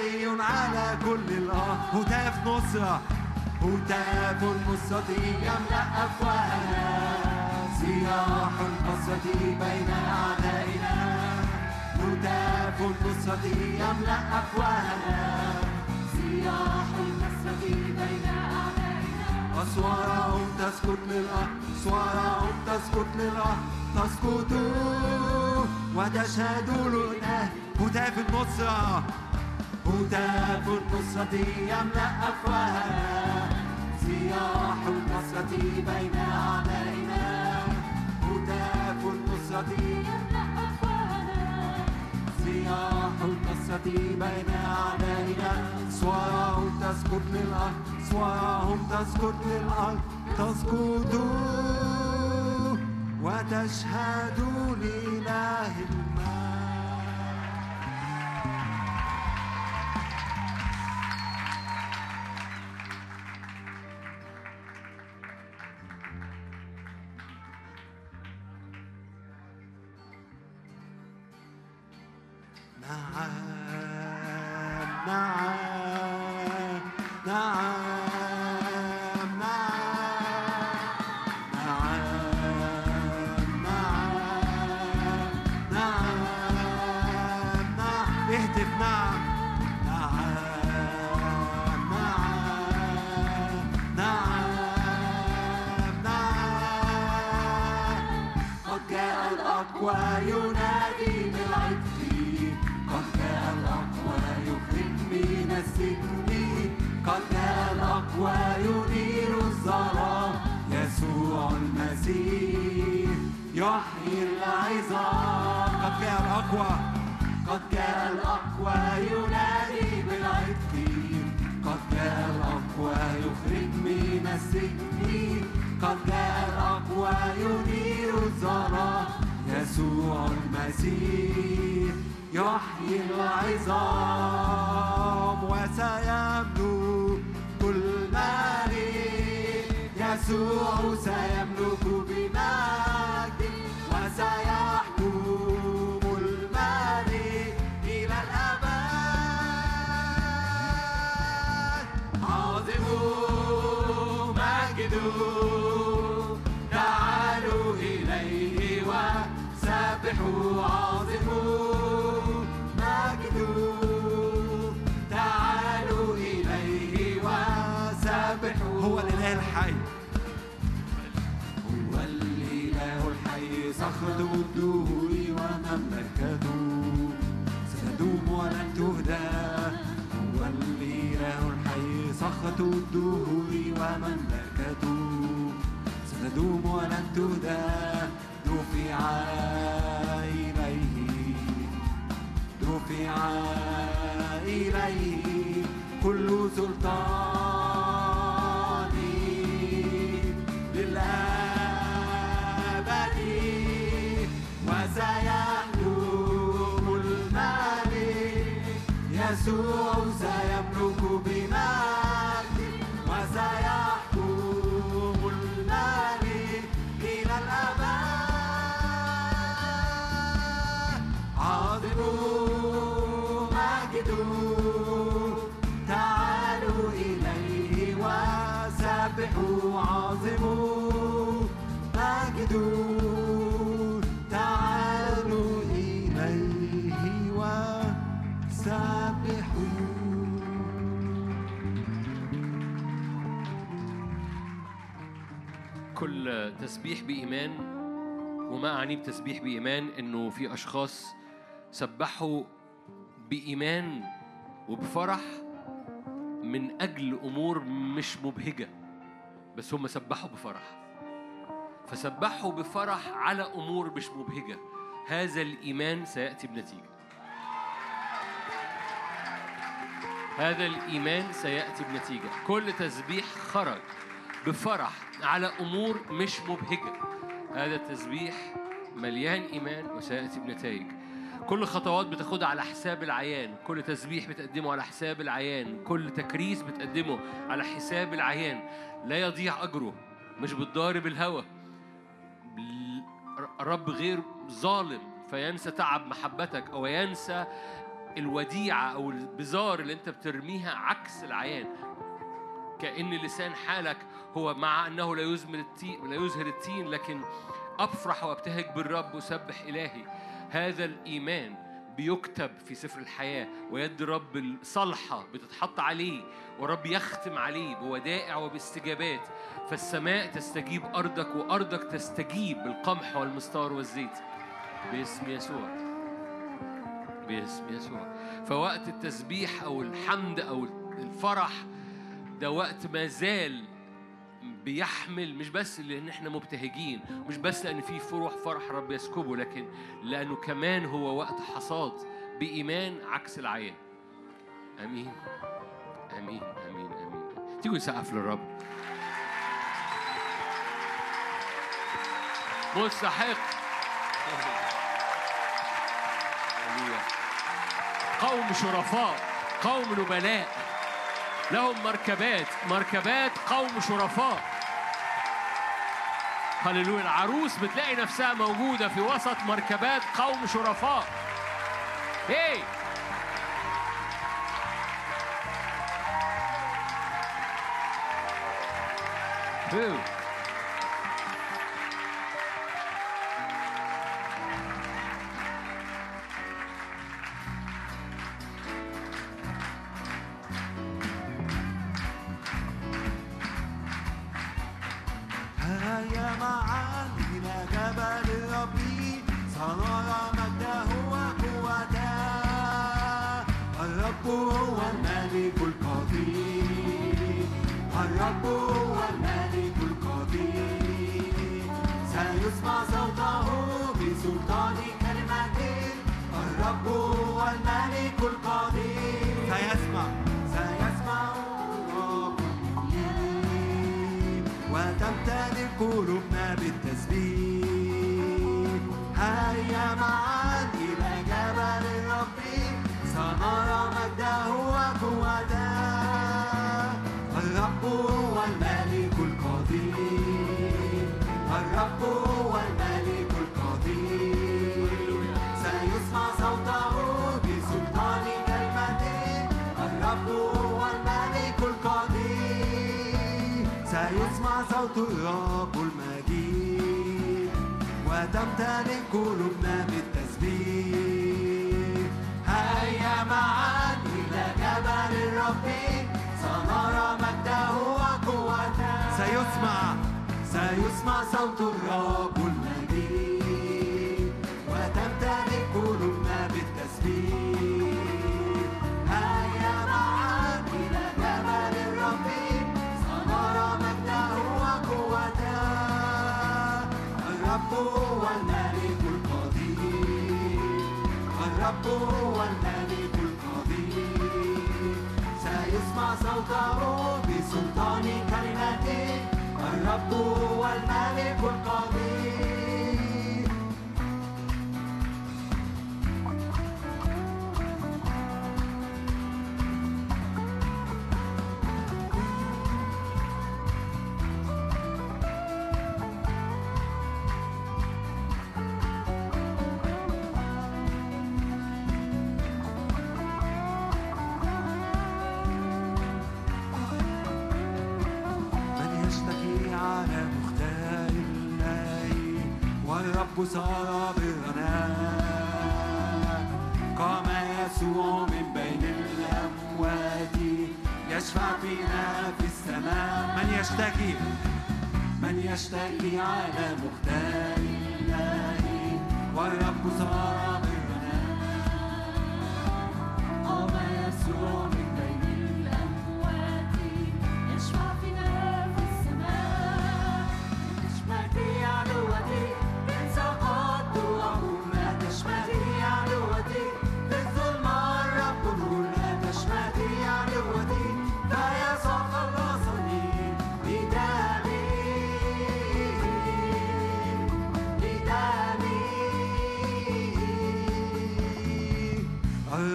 علي على كل الأرض. هتاف نصرة هتاف النصرة يملأ أفواهنا. صياح النصرة بين أعدائنا. هتاف النصرة يملأ أفواهنا. صياح النصرة بين أعدائنا. أصوارهم تسكت للأرض أصوارهم تسكت للأرض. تسكت وتشهد لنا هتاف النصرة. هتاف النصرة يملأ أفواهنا صياح النصرة بين أعدائنا هتاف النصرة يملأ أفواهنا صياح القصة بين أعدائنا صورهم تسكت للأرض صورهم تسكت للأرض. تسكت وتشهد لله وما أعني بتسبيح بإيمان؟ إنه في أشخاص سبحوا بإيمان وبفرح من أجل أمور مش مبهجة بس هم سبحوا بفرح. فسبحوا بفرح على أمور مش مبهجة. هذا الإيمان سيأتي بنتيجة. هذا الإيمان سيأتي بنتيجة. كل تسبيح خرج بفرح على أمور مش مبهجة. هذا التسبيح مليان إيمان وسيأتي بنتائج. كل خطوات بتاخدها على حساب العيان كل تسبيح بتقدمه على حساب العيان كل تكريس بتقدمه على حساب العيان. لا يضيع أجره مش بتضارب الهوى الرب غير ظالم فينسى تعب محبتك أو ينسى الوديعة أو البزار اللي أنت بترميها عكس العيان. كأن لسان حالك هو مع أنه لا يزمر التين لا يزهر التين لكن أفرح وأبتهج بالرب وسبح إلهي. هذا الإيمان بيكتب في سفر الحياة ويد الرب الصالحة بتتحط عليه ورب يختم عليه بودائع وباستجابات. فالسماء تستجيب أرضك وأرضك تستجيب بالقمح والمستار والزيت. باسم يسوع. باسم يسوع. فوقت التسبيح أو الحمد أو الفرح ده وقت ما زال بيحمل مش بس لأن إحنا مبتهجين مش بس لأن في فروح فرح رب يسكبه لكن لأنه كمان هو وقت حصاد بإيمان عكس العيان. آمين. آمين. آمين. آمين. تيجوا نسقف للرب. مستحق. قوم شرفاء قوم نبلاء. لهم مركبات مركبات قوم شرفاء. هللويا. العروس بتلاقي نفسها موجودة في وسط مركبات قوم شرفاء. هي هو.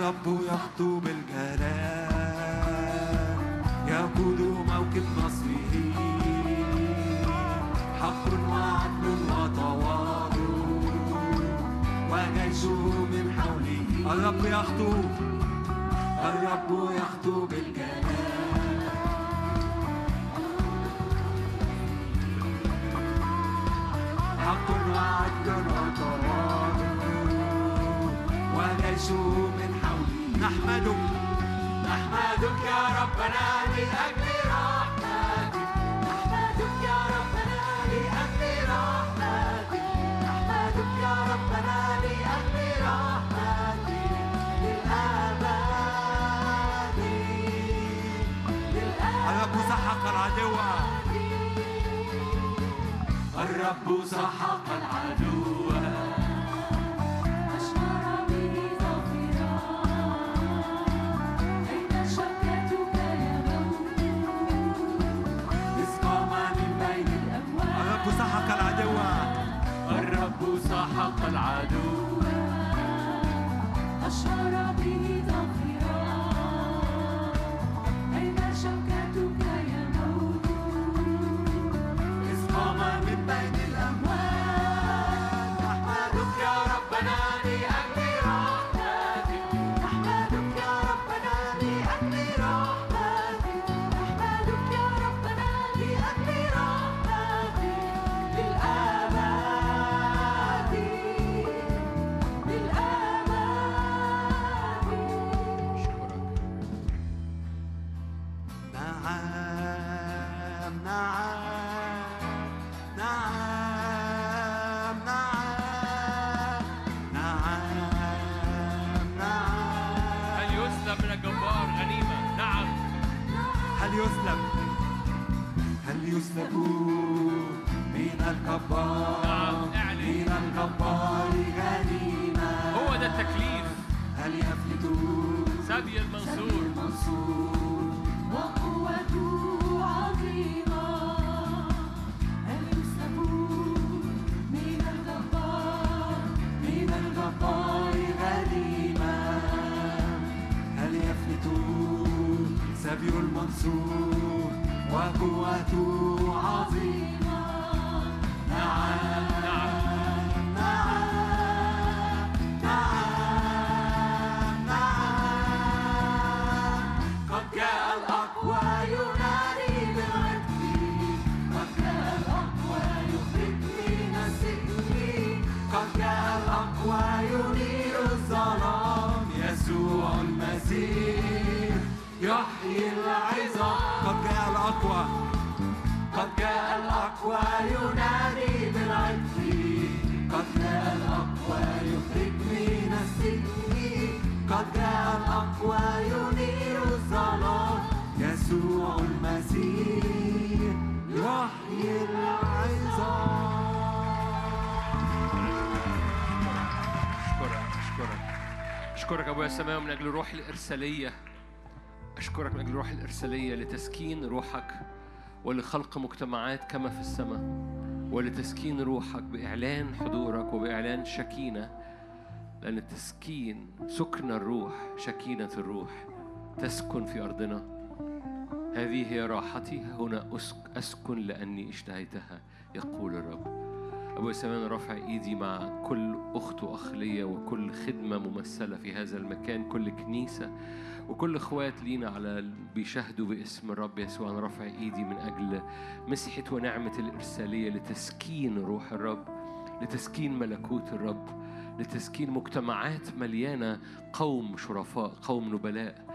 الرب يخطو بالجلال يقود موكب نصره. حق وعدل وتواضع. وجيشه من حوله. الرب يخطو. الرب يخطو بالجلال حق وعدل وتواضع. وجيشه من نحمدك. نحمدك يا ربنا لأجل رحمتك. نحمدك يا ربنا لأجل رحمتك. نحمدك يا ربنا لأجل رحمتك. للأبد. للأبد الرب سحق العدو. الرب سحق العدو. من هو ده التكليف. هل يفلت سبي المنصور. منصور وقوته عظيمة هل يسلب من الجبار من الجبار غنيمة هل يفلت سبي المنصور؟ أشكرك أبويا السماوي من أجل روح الإرسالية. أشكرك من أجل روح الإرسالية لتسكين روحك ولخلق مجتمعات كما في السماء ولتسكين روحك بإعلان حضورك وبإعلان شكينة لأن التسكين سكن الروح شكينة الروح تسكن في أرضنا. هذه هي راحتي هنا أسك- أسكن لأني اشتهيتها يقول الرب. أبويا السماء أنا رافع إيدي مع كل أخت وأخ ليا وكل خدمة ممثلة في هذا المكان كل كنيسة وكل إخوات لينا على بيشهدوا باسم الرب يسوع. أنا رافع إيدي من أجل مسحة ونعمة الإرسالية لتسكين روح الرب لتسكين ملكوت الرب لتسكين مجتمعات مليانة قوم شرفاء قوم نبلاء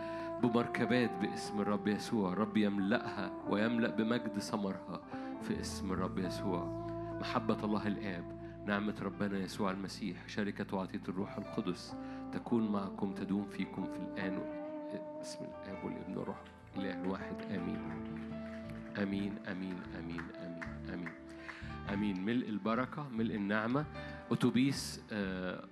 بمركبات باسم الرب يسوع. الرب يملأها ويملأ بمجد ثمرها في اسم الرب يسوع. محبة الله الآب نعمة ربنا يسوع المسيح شركة وعطية الروح القدس تكون معكم تدوم فيكم في الآن. باسم الآب والابن والروح إله واحد آمين. آمين آمين آمين آمين آمين. آمين. ملء البركة ملء النعمة. أتوبيس آه،